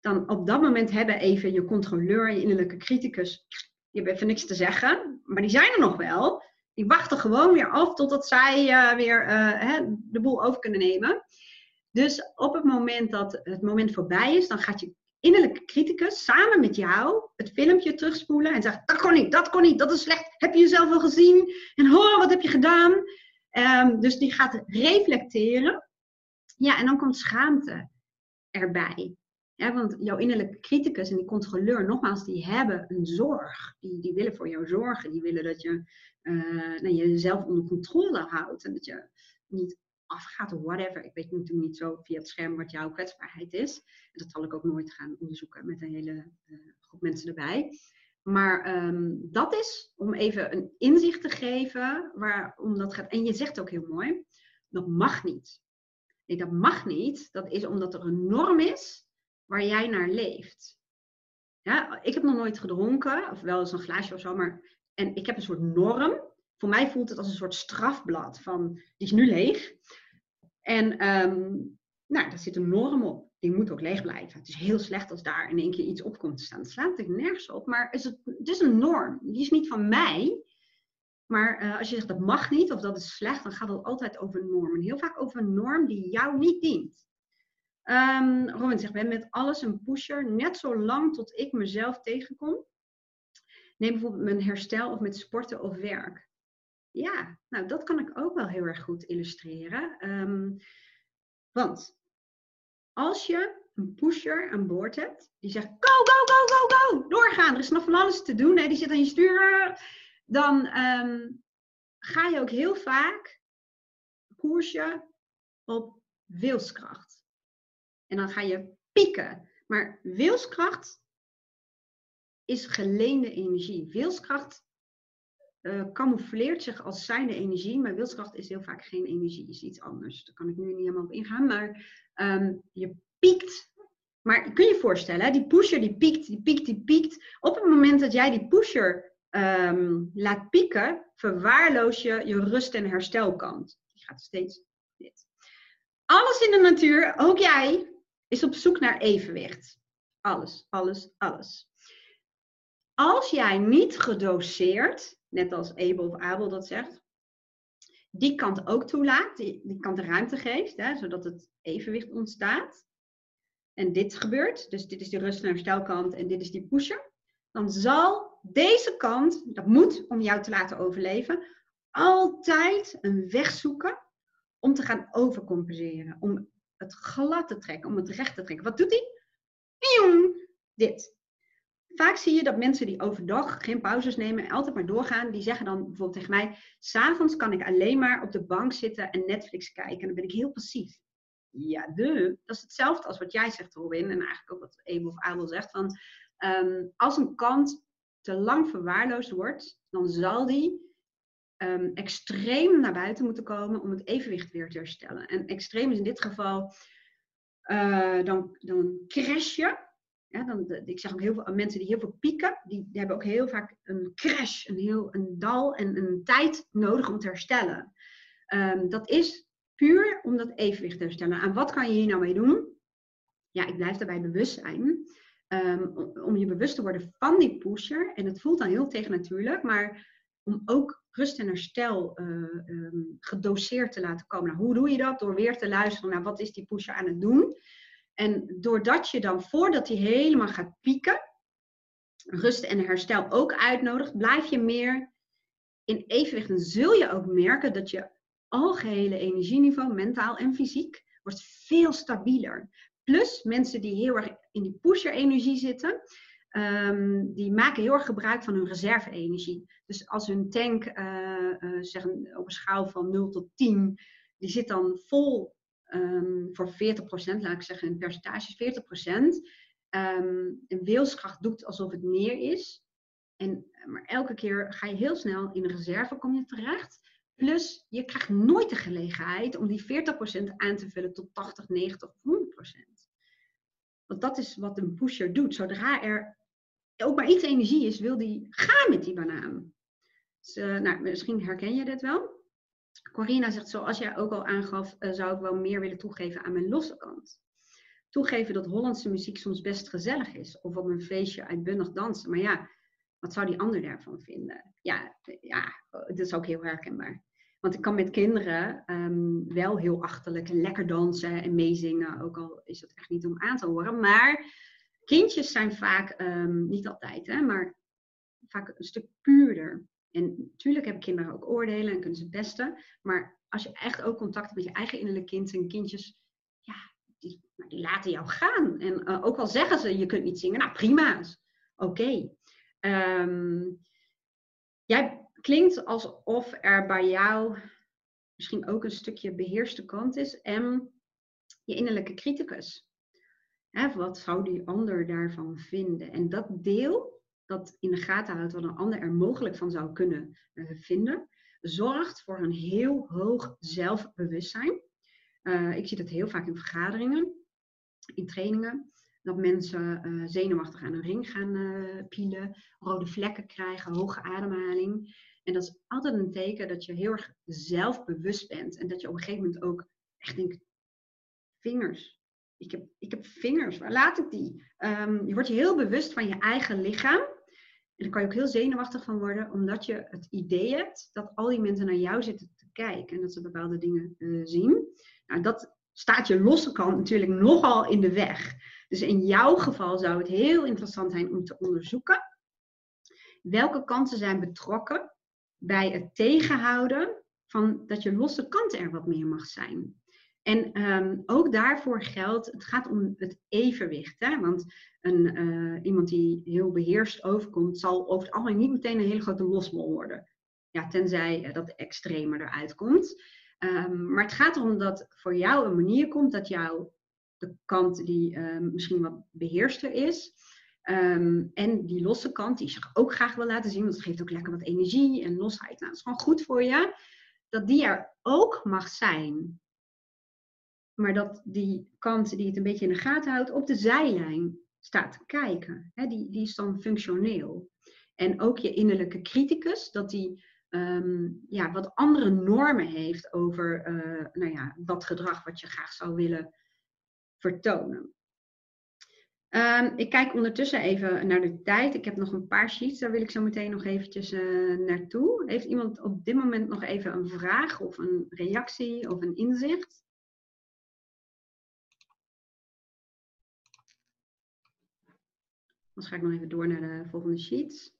dan op dat moment hebben even je controleur, je innerlijke criticus, je hebt even niks te zeggen, maar die zijn er nog wel. Die wachten gewoon weer af totdat zij uh, weer hè, de boel over kunnen nemen. Dus op het moment dat het moment voorbij is, dan gaat je innerlijke criticus samen met jou het filmpje terugspoelen en zegt: Dat kon niet, dat kon niet, dat is slecht. Heb je jezelf al gezien? En hoor, wat heb je gedaan? Um, dus die gaat reflecteren. Ja, en dan komt schaamte erbij. Want jouw innerlijke criticus en die controleur, nogmaals, die hebben een zorg. Die, die willen voor jou zorgen. Die willen dat je uh, nou, jezelf onder controle houdt. En dat je niet afgaat of whatever. Ik weet natuurlijk niet zo via het scherm wat jouw kwetsbaarheid is. En dat zal ik ook nooit gaan onderzoeken met een hele uh, groep mensen erbij. Maar um, dat is om even een inzicht te geven waarom dat gaat. En je zegt ook heel mooi, dat mag niet. Nee, dat mag niet. Dat is omdat er een norm is waar jij naar leeft. Ja, ik heb nog nooit gedronken, of wel eens een glaasje of zo, maar en ik heb een soort norm. Voor mij voelt het als een soort strafblad van, die is nu leeg. En um, nou, daar zit een norm op. Die moet ook leeg blijven. Het is heel slecht als daar in één keer iets op komt te staan. Het slaat natuurlijk nergens op, maar is het, is een norm. Die is niet van mij. Maar uh, als je zegt dat mag niet of dat is slecht, dan gaat het altijd over normen. Heel vaak over een norm die jou niet dient. Um, Robin zegt, ben met alles een pusher, net zo lang tot ik mezelf tegenkom. Neem bijvoorbeeld mijn herstel of met sporten of werk. Ja, nou dat kan ik ook wel heel erg goed illustreren. Um, want als je een pusher aan boord hebt, die zegt go, go, go, go, go, doorgaan, er is nog van alles te doen, die zit aan je stuur, dan um, ga je ook heel vaak koersje op wilskracht. En dan ga je pieken. Maar wilskracht is geleende energie. Wilskracht uh, camoufleert zich als zijnde energie, maar wilskracht is heel vaak geen energie, is iets anders. Daar kan ik nu niet helemaal op ingaan, maar um, je piekt. Maar kun je je voorstellen, die pusher die piekt, die piekt, die piekt. Op het moment dat jij die pusher um, laat pieken, verwaarloos je je rust- en herstelkant. Die gaat steeds dit. Alles in de natuur, ook jij, is op zoek naar evenwicht. Alles, alles, alles. Als jij niet gedoseerd, net als Abel of Abel dat zegt, die kant ook toelaat, die, die kant de ruimte geeft, hè, zodat het evenwicht ontstaat. En dit gebeurt, dus dit is die rust- en herstelkant en dit is die pusher. dan zal deze kant, dat moet om jou te laten overleven, altijd een weg zoeken om te gaan overcompenseren. Om het glad te trekken, om het recht te trekken. Wat doet hij? Dit. Vaak zie je dat mensen die overdag geen pauzes nemen en altijd maar doorgaan, die zeggen dan bijvoorbeeld tegen mij: S'avonds kan ik alleen maar op de bank zitten en Netflix kijken. En dan ben ik heel passief. Ja, de. Dat is hetzelfde als wat jij zegt, Robin. En eigenlijk ook wat Eve of Abel zegt. Van, um, als een kant te lang verwaarloosd wordt, dan zal die um, extreem naar buiten moeten komen om het evenwicht weer te herstellen. En extreem is in dit geval, uh, dan, dan crash je. Dan, ik zeg ook heel veel mensen die heel veel pieken, die, hebben ook heel vaak een crash, een, heel, een dal en een tijd nodig om te herstellen. Um, dat is puur om dat evenwicht te herstellen. En wat kan je hier nou mee doen? Ja, ik blijf daarbij bewust zijn. Um, om je bewust te worden van die pusher. En het voelt dan heel tegennatuurlijk, maar om ook rust en herstel uh, um, gedoseerd te laten komen. Nou, hoe doe je dat? Door weer te luisteren naar wat is die pusher aan het doen. En doordat je dan voordat hij helemaal gaat pieken, rust en herstel ook uitnodigt, blijf je meer in evenwicht. En zul je ook merken dat je algehele energieniveau, mentaal en fysiek, wordt veel stabieler. Plus mensen die heel erg in die pusher-energie zitten, um, die maken heel erg gebruik van hun reserve-energie. Dus als hun tank, uh, zeggen op een schaal van 0 tot 10, die zit dan vol um, voor 40%, laat ik zeggen in percentages 40%. Um, en wilskracht doet alsof het meer is. En, maar elke keer ga je heel snel in de reserve kom je terecht. Plus, je krijgt nooit de gelegenheid om die 40% aan te vullen tot 80, 90 of 100%. Want dat is wat een pusher doet. Zodra er ook maar iets energie is, wil die gaan met die banaan. Dus, uh, nou, misschien herken je dit wel. Corina zegt, zoals jij ook al aangaf, uh, zou ik wel meer willen toegeven aan mijn losse kant. Toegeven dat Hollandse muziek soms best gezellig is. Of op een feestje uitbundig dansen. Maar ja, wat zou die ander daarvan vinden? Ja, ja dat is ook heel herkenbaar. Want ik kan met kinderen um, wel heel achterlijk lekker dansen en meezingen. Ook al is dat echt niet om aan te horen. Maar kindjes zijn vaak, um, niet altijd, hè, maar vaak een stuk puurder. En natuurlijk hebben kinderen ook oordelen en kunnen ze beste. Maar als je echt ook contact hebt met je eigen innerlijke kind en kindjes, ja, die, die laten jou gaan. En uh, ook al zeggen ze, je kunt niet zingen, nou prima, oké. Um, jij klinkt alsof er bij jou misschien ook een stukje beheerste kant is en je innerlijke criticus. Hè, wat zou die ander daarvan vinden? En dat deel, dat in de gaten houdt wat een ander er mogelijk van zou kunnen uh, vinden, zorgt voor een heel hoog zelfbewustzijn. Uh, ik zie dat heel vaak in vergaderingen, in trainingen dat mensen uh, zenuwachtig aan een ring gaan pielen, rode vlekken krijgen, hoge ademhaling. En dat is altijd een teken dat je heel erg zelfbewust bent en dat je op een gegeven moment ook echt denkt, vingers. Ik heb, ik heb vingers, waar laat ik die? Um, je wordt je heel bewust van je eigen lichaam. En daar kan je ook heel zenuwachtig van worden, omdat je het idee hebt dat al die mensen naar jou zitten te kijken en dat ze bepaalde dingen uh, zien. Nou, dat staat je losse kant natuurlijk nogal in de weg. Dus in jouw geval zou het heel interessant zijn om te onderzoeken welke kanten zijn betrokken bij het tegenhouden van dat je losse kant er wat meer mag zijn. En um, ook daarvoor geldt, het gaat om het evenwicht. Hè? Want een, uh, iemand die heel beheerst overkomt, zal over het algemeen niet meteen een hele grote losmol worden. Ja, tenzij uh, dat extremer eruit komt. Um, maar het gaat erom dat voor jou een manier komt dat jouw de kant die um, misschien wat beheerster is. En die losse kant, die zich ook graag wil laten zien, want het geeft ook lekker wat energie en losheid. Nou, dat is gewoon goed voor je. Dat die er ook mag zijn. Maar dat die kant die het een beetje in de gaten houdt, op de zijlijn staat te kijken. Die, die is dan functioneel. En ook je innerlijke criticus, dat die um, ja, wat andere normen heeft over uh, nou ja, dat gedrag wat je graag zou willen vertonen. Um, ik kijk ondertussen even naar de tijd. Ik heb nog een paar sheets, daar wil ik zo meteen nog eventjes uh, naartoe. Heeft iemand op dit moment nog even een vraag of een reactie of een inzicht? Dan ga ik nog even door naar de volgende sheet.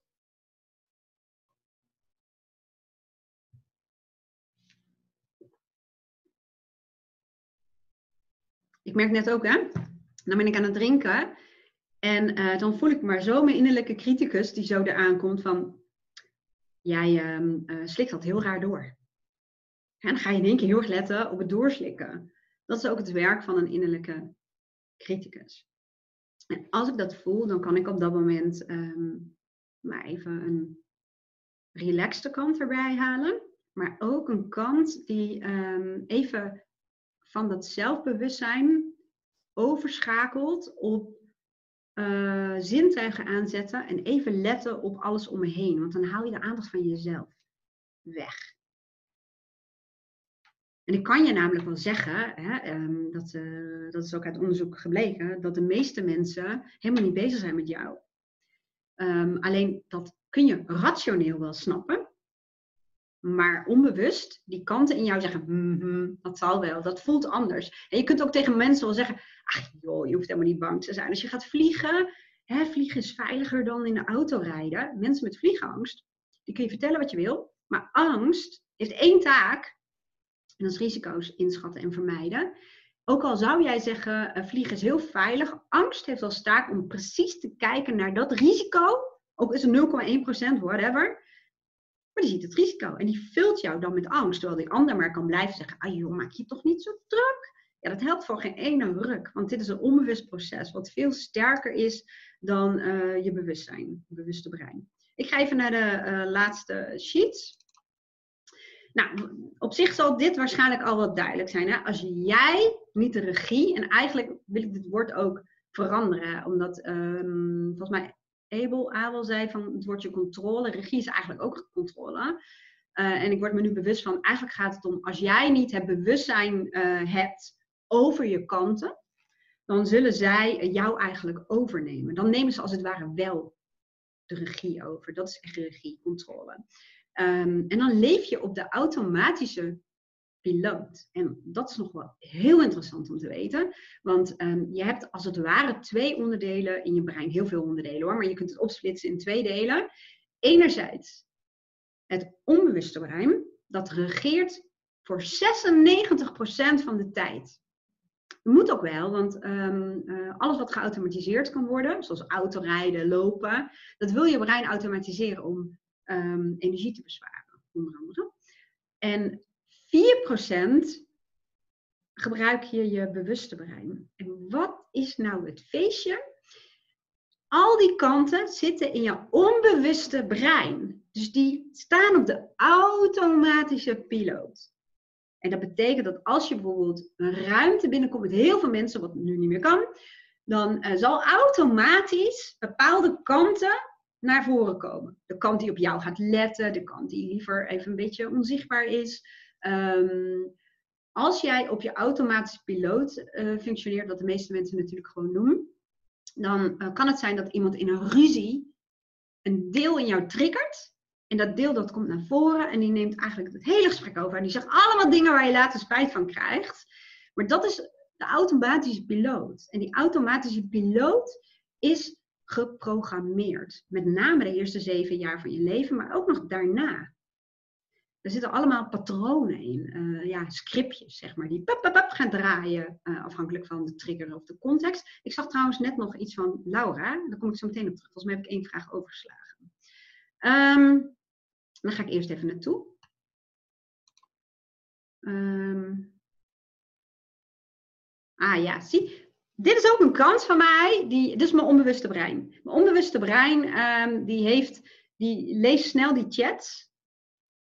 Ik merk net ook, hè, dan ben ik aan het drinken. En uh, dan voel ik maar zo mijn innerlijke criticus die zo eraan komt van, jij uh, slikt dat heel raar door. En dan ga je in één keer heel erg letten op het doorslikken. Dat is ook het werk van een innerlijke criticus. En als ik dat voel, dan kan ik op dat moment um, maar even een relaxte kant erbij halen. Maar ook een kant die um, even van dat zelfbewustzijn overschakelt op uh, zintuigen aanzetten en even letten op alles om me heen. Want dan haal je de aandacht van jezelf weg. En ik kan je namelijk wel zeggen, hè, um, dat, uh, dat is ook uit onderzoek gebleken, dat de meeste mensen helemaal niet bezig zijn met jou. Um, alleen dat kun je rationeel wel snappen, maar onbewust, die kanten in jou zeggen, -hmm, dat zal wel, dat voelt anders. En je kunt ook tegen mensen wel zeggen, ach joh, je hoeft helemaal niet bang te zijn. Als je gaat vliegen, hè, vliegen is veiliger dan in de auto rijden. Mensen met vliegangst, die kun je vertellen wat je wil, maar angst heeft één taak, en is risico's inschatten en vermijden. Ook al zou jij zeggen, uh, vliegen is heel veilig, angst heeft als taak om precies te kijken naar dat risico, ook is het 0,1%, whatever, maar die ziet het risico en die vult jou dan met angst, terwijl die ander maar kan blijven zeggen, ah joh, maak je toch niet zo druk? Ja, dat helpt voor geen ene ruk, want dit is een onbewust proces, wat veel sterker is dan uh, je bewustzijn, bewuste brein. Ik ga even naar de uh, laatste sheets. Nou, op zich zal dit waarschijnlijk al wat duidelijk zijn. Hè? Als jij niet de regie, en eigenlijk wil ik dit woord ook veranderen, omdat um, volgens mij Abel, Abel zei van het woordje controle, regie is eigenlijk ook controle. Uh, en ik word me nu bewust van, eigenlijk gaat het om, als jij niet het bewustzijn uh, hebt over je kanten, dan zullen zij jou eigenlijk overnemen. Dan nemen ze als het ware wel de regie over. Dat is echt regie, controle. Um, en dan leef je op de automatische piloot. En dat is nog wel heel interessant om te weten. Want um, je hebt als het ware twee onderdelen in je brein. Heel veel onderdelen hoor, maar je kunt het opsplitsen in twee delen. Enerzijds het onbewuste brein. Dat regeert voor 96% van de tijd. Moet ook wel, want um, uh, alles wat geautomatiseerd kan worden, zoals autorijden, lopen, dat wil je brein automatiseren om um, energie te besparen, onder andere. En 4% gebruik je je bewuste brein. En wat is nou het feestje? Al die kanten zitten in je onbewuste brein. Dus die staan op de automatische piloot. En dat betekent dat als je bijvoorbeeld een ruimte binnenkomt met heel veel mensen, wat nu niet meer kan, dan uh, zal automatisch bepaalde kanten naar voren komen. De kant die op jou gaat letten, de kant die liever even een beetje onzichtbaar is. Um, als jij op je automatische piloot uh, functioneert, wat de meeste mensen natuurlijk gewoon doen, dan uh, kan het zijn dat iemand in een ruzie een deel in jou triggert. En dat deel dat komt naar voren en die neemt eigenlijk het hele gesprek over. En die zegt allemaal dingen waar je later spijt van krijgt. Maar dat is de automatische piloot. En die automatische piloot is geprogrammeerd. Met name de eerste zeven jaar van je leven, maar ook nog daarna. Er zitten allemaal patronen in, uh, ja, scriptjes, zeg maar, die pap, pap, pap gaan draaien, uh, afhankelijk van de trigger of de context. Ik zag trouwens net nog iets van Laura, daar kom ik zo meteen op terug. Volgens mij heb ik één vraag overgeslagen. Um, dan ga ik eerst even naartoe. Um, ah ja, zie, dit is ook een kans van mij. Die, dit is mijn onbewuste brein. Mijn onbewuste brein um, die heeft, die leest snel die chats.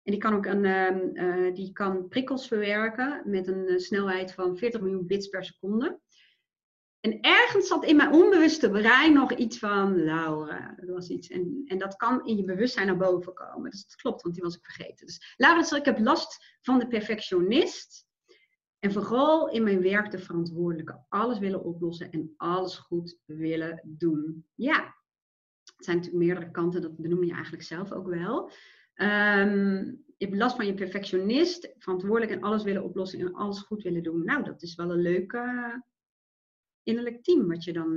En die kan ook een, um, uh, die kan prikkels verwerken met een uh, snelheid van 40 miljoen bits per seconde. En ergens zat in mijn onbewuste brein nog iets van Laura. Dat was iets. En, en dat kan in je bewustzijn naar boven komen. Dus dat klopt, want die was ik vergeten. Dus Laura, ik heb last van de perfectionist. En vooral in mijn werk de verantwoordelijke. Alles willen oplossen en alles goed willen doen. Ja, het zijn natuurlijk meerdere kanten, dat benoem je eigenlijk zelf ook wel. Um, je hebt last van je perfectionist, verantwoordelijk en alles willen oplossen en alles goed willen doen. Nou, dat is wel een leuke, innerlijk team wat je dan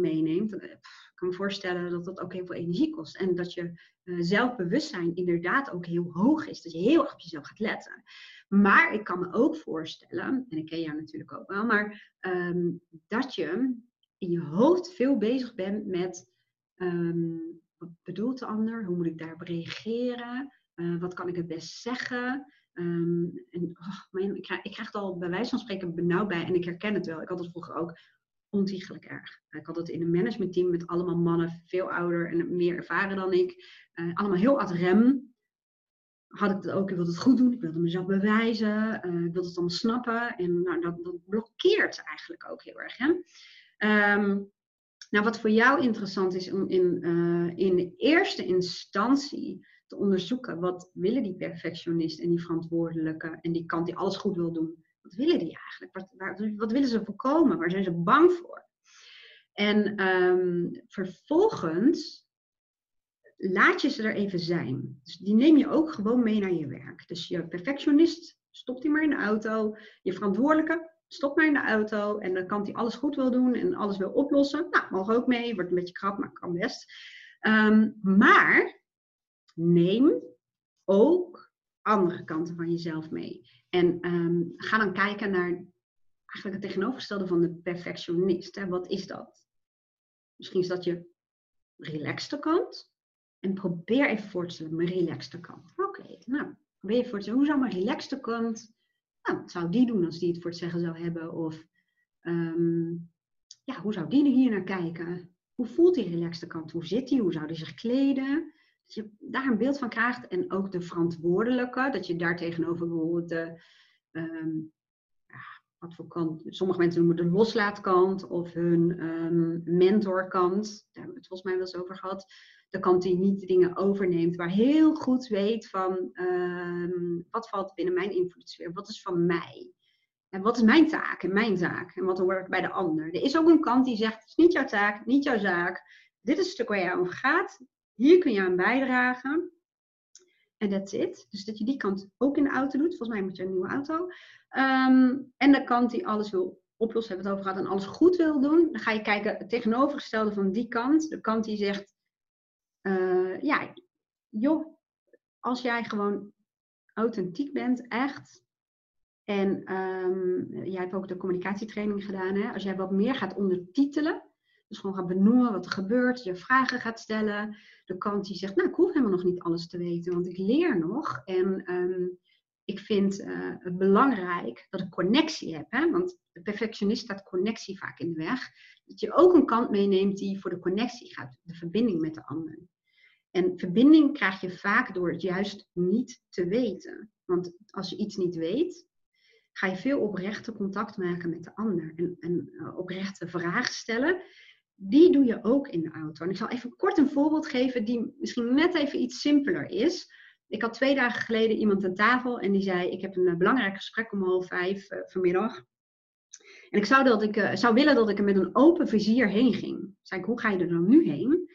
meeneemt. ik kan me voorstellen dat dat ook heel veel energie kost. En dat je zelfbewustzijn inderdaad ook heel hoog is. Dat je heel erg op jezelf gaat letten. Maar ik kan me ook voorstellen, en ik ken jou natuurlijk ook wel, maar ehm, dat je in je hoofd veel bezig bent met ehm, wat bedoelt de ander? Hoe moet ik daarop reageren? Uh, wat kan ik het best zeggen? Ehm, en, oh, ik, krijg, ik, krijg, het al bij wijze van spreken benauwd bij en ik herken het wel. Ik had het vroeger ook ontiegelijk erg. Ik had het in een managementteam met allemaal mannen, veel ouder en meer ervaren dan ik. Uh, allemaal heel ad rem had ik het ook, ik wilde het goed doen, ik wilde mezelf bewijzen, uh, ik wilde het allemaal snappen. En nou, dat, dat, blokkeert eigenlijk ook heel erg. Hè? Ehm, nou, wat voor jou interessant is om in, uh, in eerste instantie te onderzoeken, wat willen die perfectionist en die verantwoordelijke en die kant die alles goed wil doen, wat willen die eigenlijk? Wat, wat willen ze voorkomen? Waar zijn ze bang voor? En um, vervolgens laat je ze er even zijn. Dus die neem je ook gewoon mee naar je werk. Dus je perfectionist, stop die maar in de auto. Je verantwoordelijke, stop maar in de auto. En dan kan hij alles goed wil doen en alles wil oplossen. Nou, mag ook mee. Wordt een beetje krap, maar kan best. Um, maar neem ook andere kanten van jezelf mee. En um, ga dan kijken naar eigenlijk het tegenovergestelde van de perfectionist. Hè. Wat is dat? Misschien is dat je relaxte kant. En probeer even voor te stellen, mijn relaxte kant. Oké, nou, probeer voor hoe zou mijn relaxte kant, nou, wat zou die doen als die het voor het zeggen zou hebben? Of, um, ja, hoe zou die hier naar kijken? Hoe voelt die relaxte kant? Hoe zit die? Hoe zou die zich kleden? Dat je daar een beeld van krijgt. En ook de verantwoordelijke, dat je daar tegenover bijvoorbeeld de, wat voor kant, sommige mensen noemen de loslaatkant of hun um, mentorkant. Daar hebben we het volgens mij wel eens over gehad de die niet dingen overneemt, maar heel goed weet van um, wat valt binnen mijn invloedssfeer, wat is van mij. En wat is mijn taak en mijn zaak en wat hoort bij de ander. Er is ook een kant die zegt, het is niet jouw taak, niet jouw zaak. Dit is het stuk waar jij over gaat. Hier kun je aan bijdragen. En that's it. Dus dat je die kant ook in de auto doet. Volgens mij moet je een nieuwe auto. Um, en de kant die alles wil oplossen, hebben we het over gehad, en alles goed wil doen. Dan ga je kijken het tegenovergestelde van die kant. De kant die zegt, uh, ja, joh, als jij gewoon authentiek bent, echt. En um, jij hebt ook de communicatietraining gedaan. Hè? Als jij wat meer gaat ondertitelen, dus gewoon gaat benoemen wat er gebeurt, je vragen gaat stellen. De kant die zegt, nou, ik hoef helemaal nog niet alles te weten, want ik leer nog. En um, ik vind uh, het belangrijk dat ik connectie heb. Hè? Want de perfectionist staat connectie vaak in de weg. Dat je ook een kant meeneemt die voor de connectie gaat, de verbinding met de ander. En verbinding krijg je vaak door het juist niet te weten. Want als je iets niet weet, ga je veel oprechte contact maken met de ander. En, en uh, oprechte vragen stellen. Die doe je ook in de auto. En ik zal even kort een voorbeeld geven die misschien net even iets simpeler is. Ik had twee dagen geleden iemand aan tafel en die zei: Ik heb een uh, belangrijk gesprek om half vijf uh, vanmiddag. En ik zou, dat ik zou willen dat ik er met een open vizier heen ging. Zei ik: Hoe ga je er dan nu heen?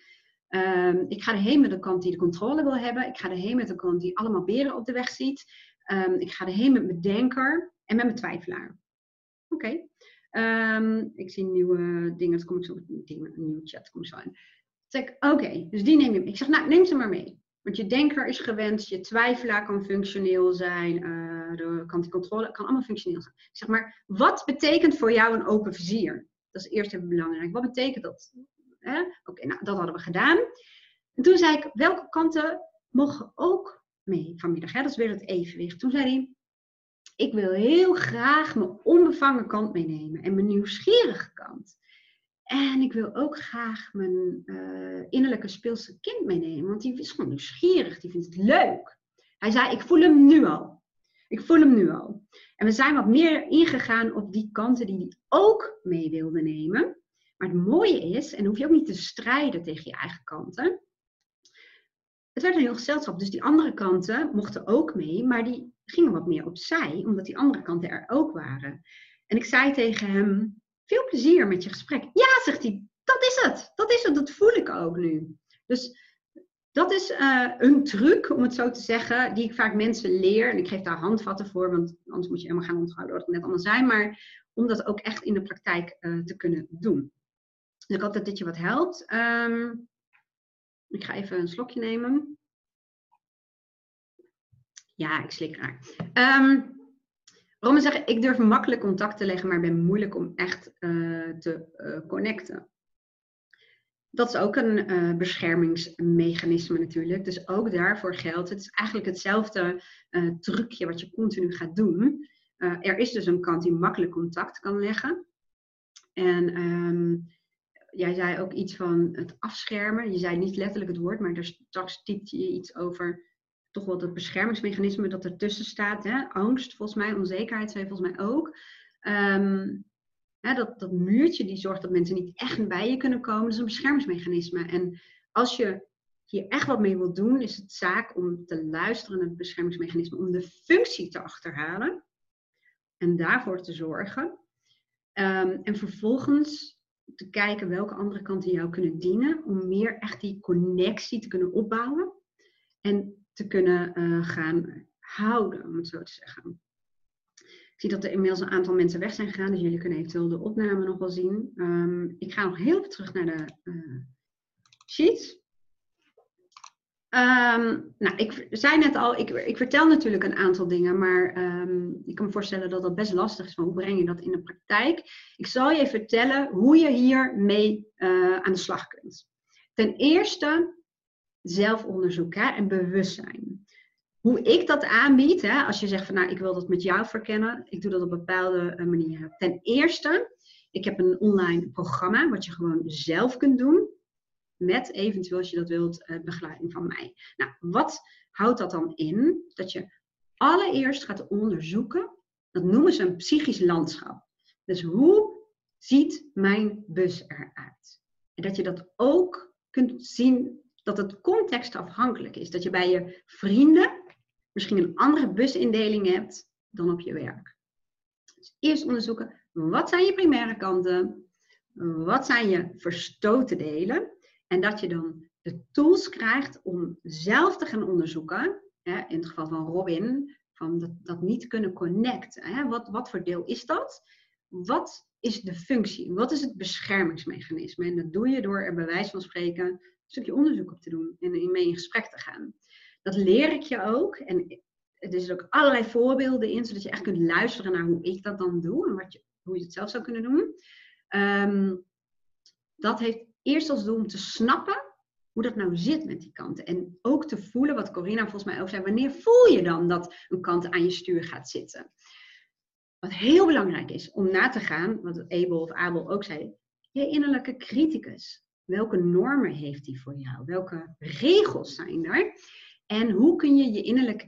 Um, ik ga erheen met een kant die de controle wil hebben. Ik ga erheen met een kant die allemaal beren op de weg ziet. Um, ik ga erheen met mijn denker en met mijn twijfelaar. Oké. Ehm, ik zie nieuwe dingen. Dat kom ik zo een nieuwe chat. Kom zo in. Zeg, oké, dus die neem je mee. Ik zeg, nou, neem ze maar mee. Want je denker is gewend, je twijfelaar kan functioneel zijn, uh, de kant die controle kan allemaal functioneel zijn. Ik zeg maar, wat betekent voor jou een open vizier? Dat is eerst even belangrijk. Wat betekent dat? Oké, nou, dat hadden we gedaan. En toen zei ik, welke kanten mogen ook mee vanmiddag? Hè? Dat is weer het evenwicht. Toen zei hij, ik wil heel graag mijn onbevangen kant meenemen en mijn nieuwsgierige kant. En ik wil ook graag mijn uh, innerlijke speelse kind meenemen, want die is gewoon nieuwsgierig, die vindt het leuk. Hij zei, ik voel hem nu al. Ik voel hem nu al. En we zijn wat meer ingegaan op die kanten die hij ook mee wilde nemen. Maar het mooie is, en hoef je ook niet te strijden tegen je eigen kanten. Het werd een heel gezelschap, dus die andere kanten mochten ook mee, maar die gingen wat meer opzij, omdat die andere kanten er ook waren. En ik zei tegen hem, veel plezier met je gesprek. Ja, zegt hij, dat is het, dat is het, dat voel ik ook nu. Dus dat is uh, een truc, om het zo te zeggen, die ik vaak mensen leer. En ik geef daar handvatten voor, want anders moet je helemaal gaan onthouden wat het net allemaal zijn. Maar om dat ook echt in de praktijk uh, te kunnen doen. Dus ik hoop dat dit je wat helpt. Um, ik ga even een slokje nemen. Ja, ik slik raar. Um, waarom zeggen, ik durf makkelijk contact te leggen, maar ben moeilijk om echt uh, te uh, connecten. Dat is ook een uh, beschermingsmechanisme natuurlijk. Dus ook daarvoor geldt, het is eigenlijk hetzelfde trucje wat je continu gaat doen. er is dus een kant die makkelijk contact kan leggen. En um, jij zei ook iets van het afschermen. Je zei niet letterlijk het woord, maar straks typte je iets over toch wel dat beschermingsmechanisme dat ertussen staat. Hè? Angst, volgens mij, onzekerheid zei volgens mij ook. Um, hè, dat, dat muurtje die zorgt dat mensen niet echt bij je kunnen komen, dat is een beschermingsmechanisme. En als je hier echt wat mee wilt doen, is het zaak om te luisteren naar het beschermingsmechanisme, om de functie te achterhalen en daarvoor te zorgen. Um, en vervolgens te kijken welke andere kanten jou kunnen dienen om meer echt die connectie te kunnen opbouwen en te kunnen uh, gaan houden, om het zo te zeggen. Ik zie dat er inmiddels een aantal mensen weg zijn gegaan, dus jullie kunnen eventueel de opname nog wel zien. Um, ik ga nog heel even terug naar de uh, sheets. Um, nou, ik zei net al, ik, ik, vertel natuurlijk een aantal dingen, maar um, ik kan me voorstellen dat dat best lastig is. Hoe breng je dat in de praktijk? Ik zal je vertellen hoe je hiermee uh, aan de slag kunt. Ten eerste zelfonderzoek en bewustzijn. Hoe ik dat aanbied, hè, als je zegt van nou ik wil dat met jou verkennen, ik doe dat op bepaalde uh, manieren. Ten eerste, ik heb een online programma wat je gewoon zelf kunt doen met eventueel, als je dat wilt, uh, begeleiding van mij. Nou, wat houdt dat dan in? Dat je allereerst gaat onderzoeken, dat noemen ze een psychisch landschap. Dus hoe ziet mijn bus eruit? En dat je dat ook kunt zien, dat het contextafhankelijk is. Dat je bij je vrienden misschien een andere busindeling hebt dan op je werk. Dus eerst onderzoeken, wat zijn je primaire kanten? Wat zijn je verstoten delen? En dat je dan de tools krijgt om zelf te gaan onderzoeken, hè, in het geval van Robin, van dat, dat niet kunnen connecten. Hè. Wat, wat voor deel is dat? Wat is de functie? Wat is het beschermingsmechanisme? En dat doe je door er bij wijze van spreken een stukje onderzoek op te doen en mee in gesprek te gaan. Dat leer ik je ook. En er zitten ook allerlei voorbeelden in, zodat je echt kunt luisteren naar hoe ik dat dan doe en wat je, hoe je het zelf zou kunnen doen. Um, dat heeft eerst als doel om te snappen hoe dat nou zit met die kanten. En ook te voelen, wat Corina volgens mij ook zei, wanneer voel je dan dat een kant aan je stuur gaat zitten? Wat heel belangrijk is om na te gaan, wat Abel of Abel ook zei, je innerlijke criticus. Welke normen heeft die voor jou? Welke regels zijn er? En hoe kun je je innerlijke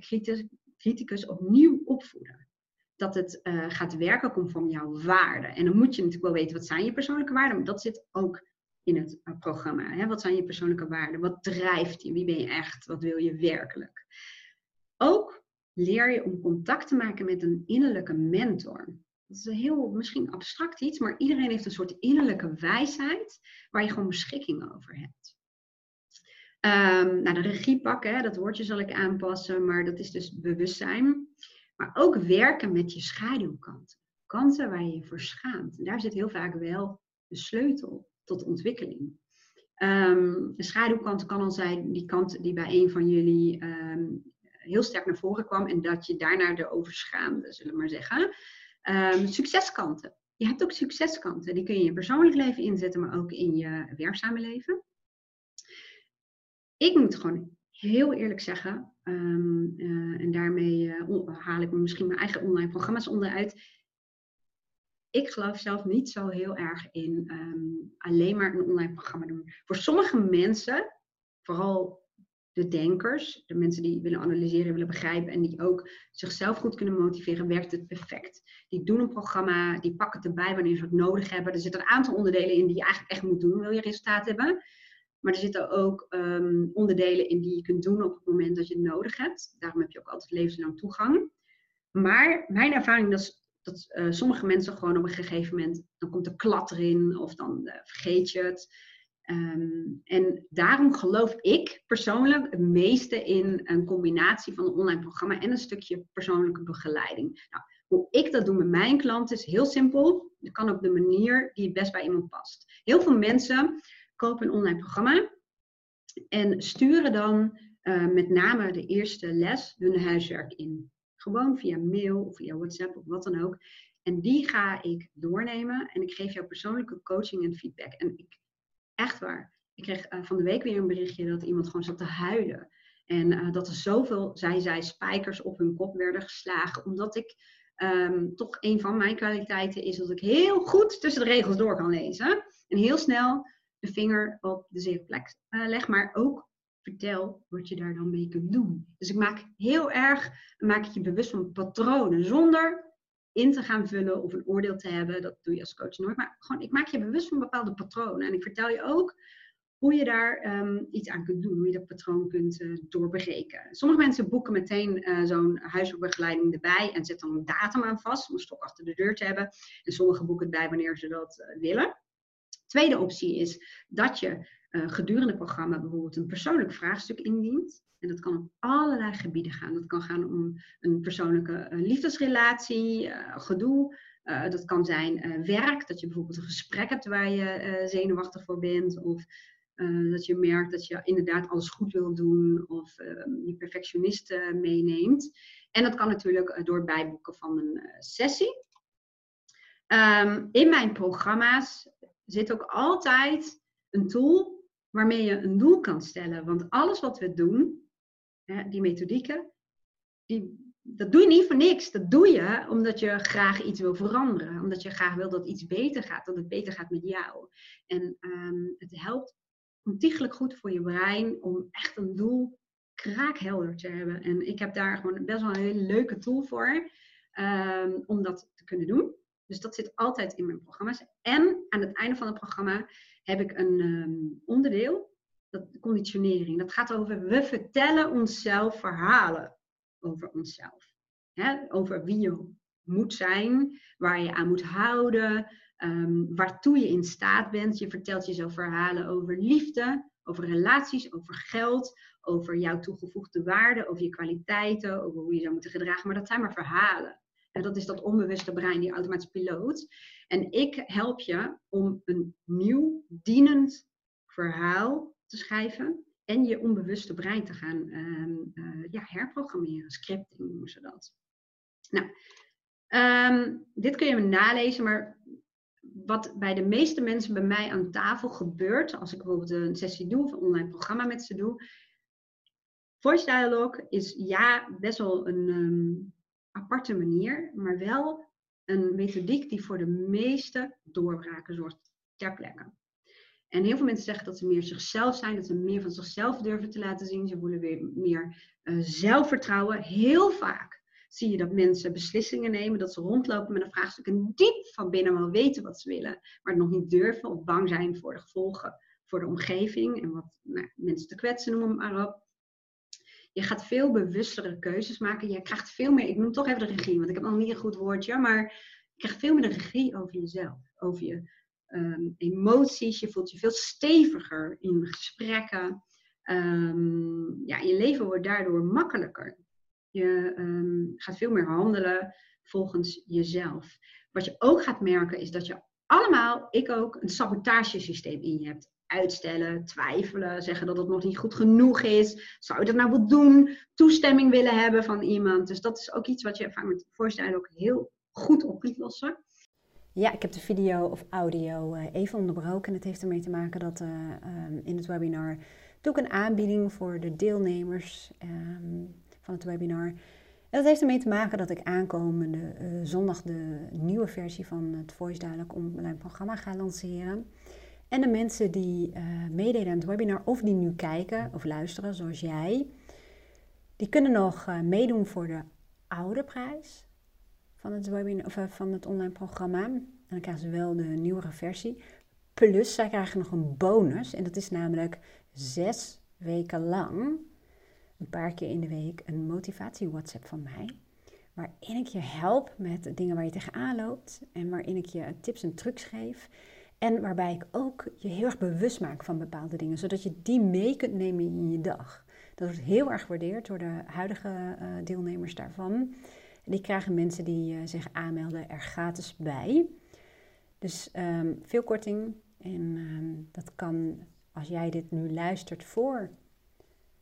criticus opnieuw opvoeden? Dat het uh, gaat werken conform jouw waarden. En dan moet je natuurlijk wel weten wat zijn je persoonlijke waarden, maar dat zit ook in het eh, programma? Hè? Wat zijn je persoonlijke waarden? Wat drijft je? Wie ben je echt? Wat wil je werkelijk? Ook leer je om contact te maken met een innerlijke mentor. Dat is een heel misschien abstract iets, maar iedereen heeft een soort innerlijke wijsheid waar je gewoon beschikking over hebt. Um, nou, de regie pakken, dat woordje zal ik aanpassen, maar dat is dus bewustzijn. Maar ook werken met je schaduwkanten. Kanten waar je je voor schaamt. Daar zit heel vaak wel de sleutel tot ontwikkeling. Um, de schaduwkant kan al zijn die kant die bij een van jullie um, heel sterk naar voren kwam en dat je daarna erover schaamde, zullen we maar zeggen. Um, succeskanten. Je hebt ook succeskanten. Die kun je in je persoonlijk leven inzetten, maar ook in je werkzame leven. Ik moet gewoon heel eerlijk zeggen, uh, en daarmee uh, haal ik misschien mijn eigen online programma's onderuit ik geloof zelf niet zo heel erg in um, alleen maar een online programma doen. Voor sommige mensen, vooral de denkers, de mensen die willen analyseren, willen begrijpen en die ook zichzelf goed kunnen motiveren, werkt het perfect. Die doen een programma, die pakken het erbij wanneer ze het nodig hebben. Er zitten een aantal onderdelen in die je eigenlijk echt moet doen, wil je resultaat hebben. Maar er zitten ook um, onderdelen in die je kunt doen op het moment dat je het nodig hebt. Daarom heb je ook altijd levenslang toegang. Maar mijn ervaring is dat uh, sommige mensen gewoon op een gegeven moment, dan komt er klad erin of dan uh, vergeet je het. Ehm, en daarom geloof ik persoonlijk het meeste in een combinatie van een online programma en een stukje persoonlijke begeleiding. Nou, hoe ik dat doe met mijn klanten is heel simpel. Dat kan op de manier die het best bij iemand past. Heel veel mensen kopen een online programma en sturen dan uh, met name de eerste les hun huiswerk in. Gewoon via mail of via WhatsApp of wat dan ook. En die ga ik doornemen en ik geef jou persoonlijke coaching en feedback. En ik, echt waar, ik kreeg uh, van de week weer een berichtje dat iemand gewoon zat te huilen. En uh, dat er zoveel, zij zij, spijkers op hun kop werden geslagen. Omdat ik um, toch een van mijn kwaliteiten is dat ik heel goed tussen de regels door kan lezen. En heel snel de vinger op de zere plek uh, leg. Maar ook vertel wat je daar dan mee kunt doen. Dus ik maak heel erg, maak ik je bewust van patronen zonder in te gaan vullen of een oordeel te hebben. Dat doe je als coach nooit. Maar gewoon, ik maak je bewust van bepaalde patronen. En ik vertel je ook hoe je daar um, iets aan kunt doen, hoe je dat patroon kunt uh, doorbreken. Sommige mensen boeken meteen uh, zo'n huiswerkbegeleiding erbij en zetten dan een datum aan vast om een stok achter de deur te hebben. En sommigen boeken het bij wanneer ze dat uh, willen. Tweede optie is dat je gedurende het programma bijvoorbeeld een persoonlijk vraagstuk indient. En dat kan op allerlei gebieden gaan. Dat kan gaan om een persoonlijke liefdesrelatie, gedoe. dat kan zijn werk, dat je bijvoorbeeld een gesprek hebt waar je zenuwachtig voor bent. Of dat je merkt dat je inderdaad alles goed wil doen of uh, je perfectionist meeneemt. En dat kan natuurlijk eh, door bijboeken van een sessie. Um, in mijn programma's zit ook altijd een tool waarmee je een doel kan stellen. Want alles wat we doen, hè, die methodieken, die, dat doe je niet voor niks. Dat doe je omdat je graag iets wil veranderen. Omdat je graag wil dat iets beter gaat, dat het beter gaat met jou. En um, het helpt ontiegelijk goed voor je brein om echt een doel kraakhelder te hebben. En ik heb daar gewoon best wel een hele leuke tool voor um, om dat te kunnen doen. Dus dat zit altijd in mijn programma's. En aan het einde van het programma heb ik een um, onderdeel, dat conditionering. Dat gaat over, we vertellen onszelf verhalen over onszelf. Hè? Over wie je moet zijn, waar je aan moet houden, um, waartoe je in staat bent. Je vertelt jezelf verhalen over liefde, over relaties, over geld, over jouw toegevoegde waarde, over je kwaliteiten, over hoe je zou moeten gedragen. Maar dat zijn maar verhalen. Dat is dat onbewuste brein, die automatisch piloot. En ik help je om een nieuw, dienend verhaal te schrijven. En je onbewuste brein te gaan um, uh, ja, herprogrammeren. Scripting noemen ze dat. Nou, um, dit kun je nalezen, maar wat bij de meeste mensen bij mij aan tafel gebeurt, als ik bijvoorbeeld een sessie doe of een online programma met ze doe. Voice dialogue is ja, best wel een um, aparte manier, maar wel een methodiek die voor de meeste doorbraken zorgt ter plekke. En heel veel mensen zeggen dat ze meer zichzelf zijn, dat ze meer van zichzelf durven te laten zien. Ze voelen weer meer uh, zelfvertrouwen. Heel vaak zie je dat mensen beslissingen nemen, dat ze rondlopen met een vraagstuk en diep van binnen wel weten wat ze willen, maar het nog niet durven of bang zijn voor de gevolgen voor de omgeving en wat nou, mensen te kwetsen, noem maar op. Je gaat veel bewustere keuzes maken. Je krijgt veel meer, ik noem toch even de regie, want ik heb nog niet een goed woordje, maar je krijgt veel meer de regie over jezelf, over je um, emoties. Je voelt je veel steviger in gesprekken. Um, ja, je leven wordt daardoor makkelijker. Je um, gaat veel meer handelen volgens jezelf. Wat je ook gaat merken is dat je allemaal, ik ook, een sabotagesysteem in je hebt. Uitstellen, twijfelen, zeggen dat het nog niet goed genoeg is. Zou je dat nou wel doen? Toestemming willen hebben van iemand. Dus dat is ook iets wat je vaak met voorstellen ook heel goed op kunt lossen. Ja, ik heb de video of audio uh, even onderbroken. Het heeft ermee te maken dat uh, in het webinar doe ik een aanbieding voor de deelnemers. Um, van het webinar. En dat heeft ermee te maken dat ik aankomende zondag de nieuwe versie van het Voice Dialogue online programma ga lanceren. En de mensen die uh, meededen aan het webinar of die nu kijken of luisteren, zoals jij, die kunnen nog uh, meedoen voor de oude prijs van het, webinar, of, van het online programma. En dan krijgen ze wel de nieuwere versie. Plus, zij krijgen nog een bonus. En dat is namelijk zes weken lang een paar keer in de week een motivatie-WhatsApp van mij. Waarin ik je help met dingen waar je tegenaan loopt. En waarin ik je tips en trucs geef. En waarbij ik ook je heel erg bewust maak van bepaalde dingen, zodat je die mee kunt nemen in je dag. Dat wordt heel erg gewaardeerd door de huidige uh, deelnemers daarvan. Die krijgen mensen die uh, zich aanmelden er gratis bij. Dus um, veel korting. En um, dat kan, als jij dit nu luistert voor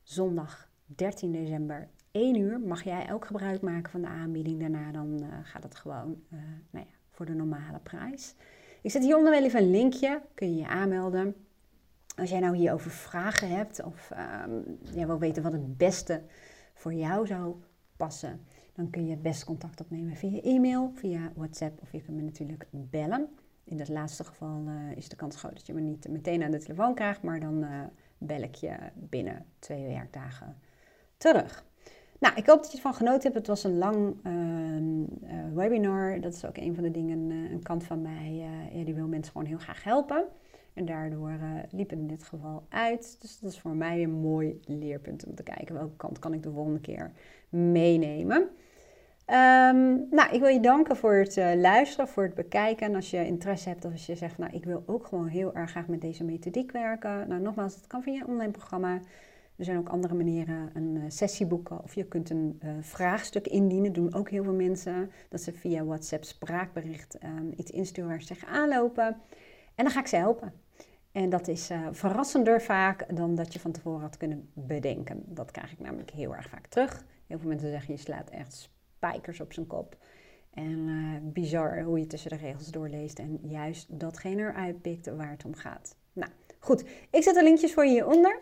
zondag 13 december 1 uur, mag jij ook gebruik maken van de aanbieding. Daarna dan uh, gaat het gewoon nou ja, voor de normale prijs. Ik zet hieronder wel even een linkje, kun je je aanmelden. Als jij nou hierover vragen hebt of um, jij wil weten wat het beste voor jou zou passen, dan kun je het contact opnemen via e-mail, via WhatsApp of je kunt me natuurlijk bellen. In dat laatste geval uh, is de kans groot dat je me niet meteen aan de telefoon krijgt, maar dan uh, bel ik je binnen twee werkdagen terug. Nou, ik hoop dat je ervan genoten hebt. Het was een lang uh, webinar. Dat is ook een van de dingen, uh, een kant van mij. ja, die wil mensen gewoon heel graag helpen. En daardoor liep het in dit geval uit. Dus dat is voor mij een mooi leerpunt om te kijken welke kant kan ik de volgende keer meenemen. Um, nou, ik wil je danken voor het luisteren, voor het bekijken. En als je interesse hebt of als je zegt, nou, ik wil ook gewoon heel erg graag met deze methodiek werken. Nou, nogmaals, het kan via je online programma. Er zijn ook andere manieren, een uh, sessie boeken of je kunt een uh, vraagstuk indienen. doen ook heel veel mensen. Dat ze via WhatsApp spraakbericht um, iets insturen waar ze tegen aanlopen. En dan ga ik ze helpen. En dat is uh, verrassender vaak dan dat je van tevoren had kunnen bedenken. Dat krijg ik namelijk heel erg vaak terug. Heel veel mensen zeggen je slaat echt spijkers op zijn kop. En bizar hoe je tussen de regels doorleest en juist datgene eruit pikt waar het om gaat. Nou, goed. Ik zet de linkjes voor je hieronder.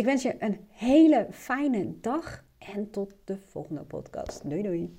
Ik wens je een hele fijne dag en tot de volgende podcast. Doei doei.